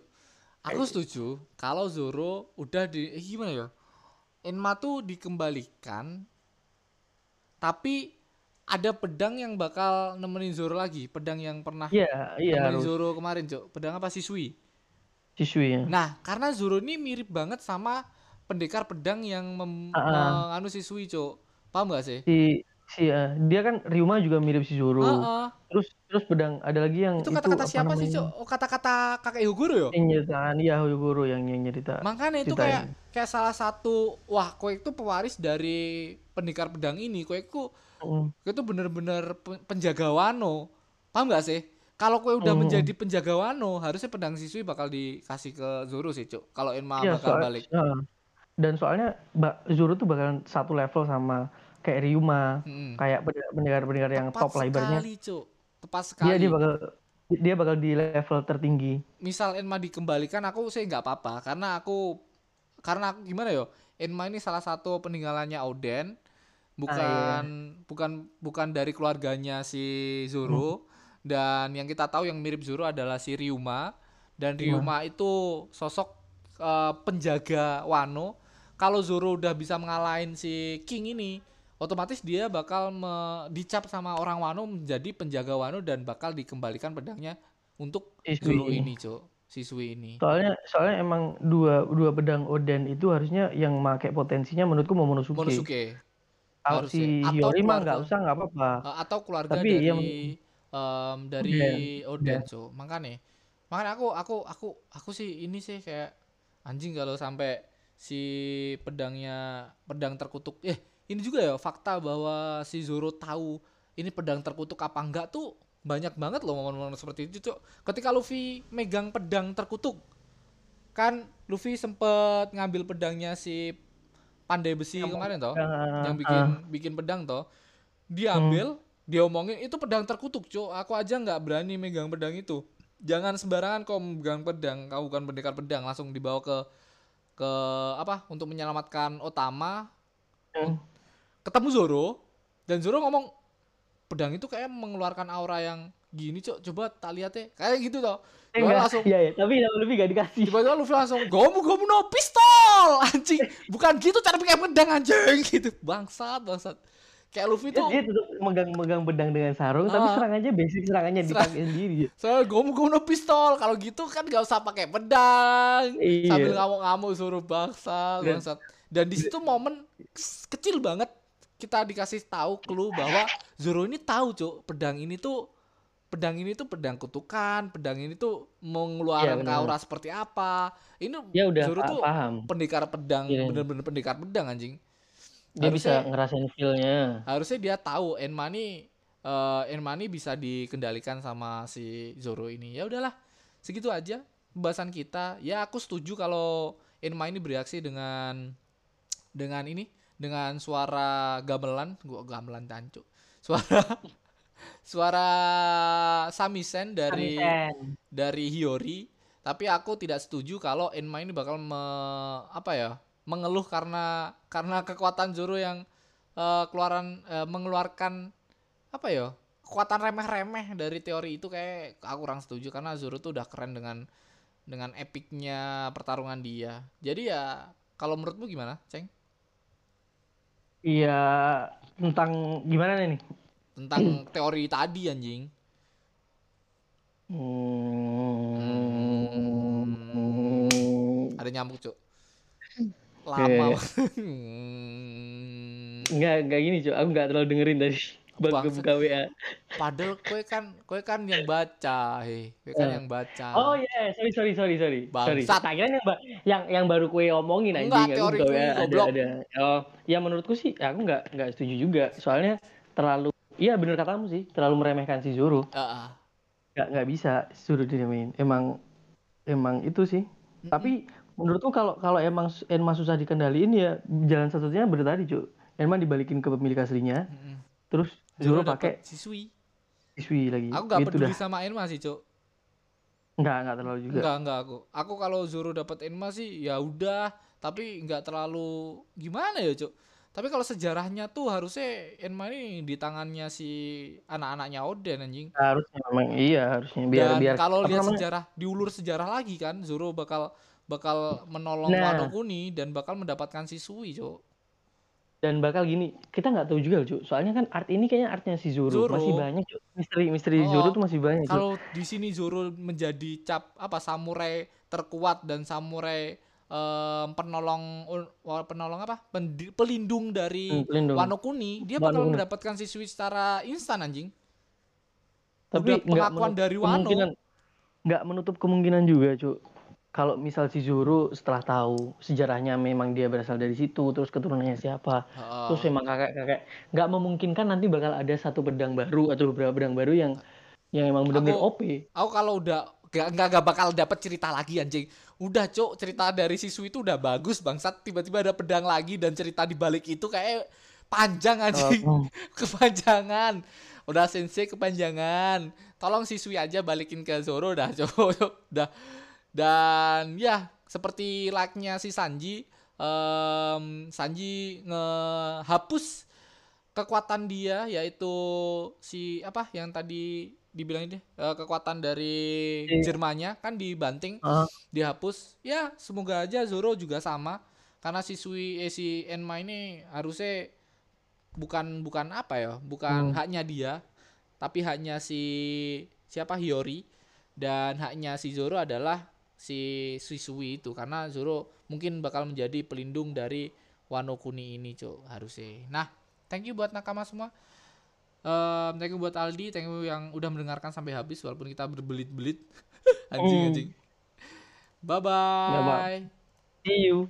Aku setuju kalau Zoro udah di eh, gimana ya? Enma tuh dikembalikan tapi ada pedang yang bakal nemenin Zoro lagi, pedang yang pernah iya iya nemenin harus Zoro kemarin, Cok. Pedang apa Sisui. siswi ya Nah, karena Zoro ini mirip banget sama pendekar pedang yang mem, Ah, ah. menganu Sisui, Cok. Paham gak sih? si si ya, dia kan Ryuma juga mirip si Zoro Heeh. terus terus pedang ada lagi yang Itu kata-kata apa siapa sih, Cok? namanya Oh, kata-kata kakek Hyogoro ya? yang nyeritain iya Hyogoro yang yang nyerita Makanya itu kayak kayak salah satu wah kowe itu pewaris dari pendekar pedang ini. Kowe itu Mm, itu bener-bener pe- penjaga Wano. Paham gak sih? Kalau kowe udah mm, menjadi penjaga Wano, harusnya pedang siswi bakal dikasih ke Zoro sih, Cuk. Kalau Enma iya bakal soal balik. heeh. dan soalnya Zoro tuh bakalan satu level sama kayak Ryuma Mm-mm. kayak pendengar-pendengar yang Tepat top lah ibaratnya sekali, Cuk. Tepat dia dia sekali. bakal dia bakal di level tertinggi Misal Enma dikembalikan aku sih nggak apa-apa karena aku karena aku- gimana yo? Enma ini salah satu peninggalannya Oden, ah iya bukan bukan bukan dari keluarganya si Hmm, Zoro dan yang kita tahu yang mirip Zoro adalah si Ryuma dan Ryuma Ryuma itu sosok eh, penjaga Wano. Kalau Zoro udah bisa mengalahin si King ini, otomatis dia bakal me- dicap sama orang Wano menjadi penjaga Wano dan bakal dikembalikan pedangnya untuk Zoro Siswi ini, Cok. Siswi ini. soalnya soalnya emang dua dua pedang Oden itu harusnya yang make potensinya menurutku Momonosuke. Monosuke kalau si atau Hiyori mah nggak usah nggak apa-apa. Eh, atau keluarga tapi dari yang em, dari Oden. Oden, Oden. Cok. Makanya makanya aku aku aku aku sih ini sih kayak anjing kalau sampai si pedangnya pedang terkutuk eh ini juga ya fakta bahwa si Zoro tahu ini pedang terkutuk apa enggak tuh banyak banget loh momen-momen seperti itu cok ketika Luffy megang pedang terkutuk kan Luffy sempet ngambil pedangnya si pandai besi yang kemarin toh? ah yang ah, bikin bikin pedang toh. Dia hmm. dia omongin itu pedang terkutuk cok aku aja nggak berani megang pedang itu. Jangan sembarangan kau megang pedang kau bukan pendekar pedang. Langsung dibawa ke ke apa? Untuk menyelamatkan Otama. Hmm. Ketemu Zoro dan Zoro ngomong pedang itu kayak mengeluarkan aura yang gini cok. Coba tak lihat ya kayak gitu toh. Eh, Gua enggak langsung iya ya tapi lebih gak dikasih. Tiba-tiba Luffy langsung gomu gomu no pistol! Anjing. Bukan gitu cara pakai pedang anjing. Gitu. Bangsat bangsat. Kayak Luffy Dia, tuh dia tetap megang-megang pedang dengan sarung, tapi Ah. serangannya basic serangannya Serang- dipakai sendiri. saya gomu gomu pistol. Kalau gitu kan gak usah pakai pedang. Iya. sambil ngamuk-ngamuk suruh Dan- bangsat. Dan di situ momen kecil banget kita dikasih tahu clue bahwa Zoro ini tahu cuk pedang ini tuh pedang ini tuh pedang kutukan pedang ini tuh mengeluarkan benar. aura seperti apa ini Dia udah Zoro tuh paham. pendekar pedang Iya. bener-bener pendekar pedang anjing Dia Harusnya- bisa ngerasain feel-nya. harusnya dia tahu Enma nih eh, Enma nih bisa dikendalikan sama si Zoro ini ya udahlah segitu aja pembahasan kita ya aku setuju kalau Enma ini bereaksi dengan dengan ini dengan suara gamelan gua gamelan tancu. Suara suara samisen dari Samisen. dari Hiyori. Tapi aku tidak setuju kalau Enma ini bakal me- apa ya mengeluh karena karena kekuatan Zoro yang eh, keluaran eh, mengeluarkan apa ya kekuatan remeh-remeh dari teori itu kayak aku kurang setuju karena Zoro tuh udah keren dengan dengan epicnya pertarungan dia. Jadi ya kalau menurutmu gimana Ceng Iya, tentang gimana nih? tentang teori tadi anjing Hmm. ada nyamuk cuk lama Enggak, enggak gini, Cuk. Aku enggak terlalu dengerin dari bang Bangsat. buka WA. Padahal kue kan kue kan yang baca, hei. Kue kan Eh. yang baca. Oh iya, sorry sorry sorry sorry. Sorry. Bangsat. Tak kira yang ba- yang yang baru kue omongin anjing. Enggak, teori kue, WA, ada goblok. ada. Oh, ya menurutku sih aku enggak enggak setuju juga. Soalnya terlalu Iya bener katamu sih, terlalu meremehkan si Zoro. Heeh. Nggak nggak bisa Zoro diremehin. Emang emang itu sih. Tapi menurutku kalau kalau emang Enma susah dikendaliin ya jalan satu-satunya bener tadi, Cuk. Enma dibalikin ke pemilik aslinya, Mm-mm. terus Zoro pakai siswi. siswi lagi. Aku gak Gitu peduli dah. sama Enma sih, Cuk. Enggak, enggak terlalu juga. Enggak, enggak aku. Aku kalau Zoro dapat Enma sih ya udah, tapi enggak terlalu gimana ya, Cuk. Tapi kalau sejarahnya tuh harusnya Enma ini di tangannya si anak-anaknya Oden anjing. Harusnya memang iya, harusnya biar Dan biar kalau lihat namanya? sejarah, diulur sejarah lagi kan, Zoro bakal bakal menolong Nah. Wano Kuni dan bakal mendapatkan siswi, Cuk. Dan bakal gini, kita nggak tahu juga, Cuk. Soalnya kan art ini kayaknya artnya si Zoro, Zoro. masih banyak, Cuk. Misteri-misteri Oh, Zoro tuh masih banyak, Cuk. Kalau di sini Zoro menjadi cap apa samurai terkuat dan samurai em, penolong penolong apa Pendi- pelindung dari Hmm, pelindung. Wano Kuni, dia Wano bakal Kuni. mendapatkan siswi secara instan anjing. Tapi udah pengakuan dari Wano. nggak menutup kemungkinan juga, Cuk. Kalau misal si Zoro setelah tahu sejarahnya memang dia berasal dari situ, terus keturunannya siapa, Heeh. terus memang kakek-kakek nggak memungkinkan nanti bakal ada satu pedang baru atau beberapa pedang baru yang yang emang benar-benar OP. Aku kalau udah gak, gak, gak bakal dapat cerita lagi anjing. Udah cok cerita dari siswi itu udah bagus bangsat. Tiba-tiba ada pedang lagi dan cerita di balik itu kayak panjang anjing. Oh, kepanjangan. Udah sensei kepanjangan. Tolong siswi aja balikin ke Zoro dah cok. Udah. Dan ya seperti like-nya si Sanji. em, Sanji ngehapus kekuatan dia yaitu si apa yang tadi dibilangin deh eh, kekuatan dari Iya. Jermannya kan dibanting Ah. dihapus ya semoga aja Zoro juga sama karena si Sui eh, si Enma ini harusnya bukan bukan apa ya bukan Hmm. haknya dia tapi haknya si siapa Hiyori dan haknya si Zoro adalah si Shisui itu karena Zoro mungkin bakal menjadi pelindung dari Wano Kuni ini, Cok, harusnya. Nah, thank you buat nakama semua. Um, thank you buat Aldi, thank you yang udah mendengarkan sampai habis walaupun kita berbelit-belit. anjing-anjing hmm. Bye bye. Bye. See you.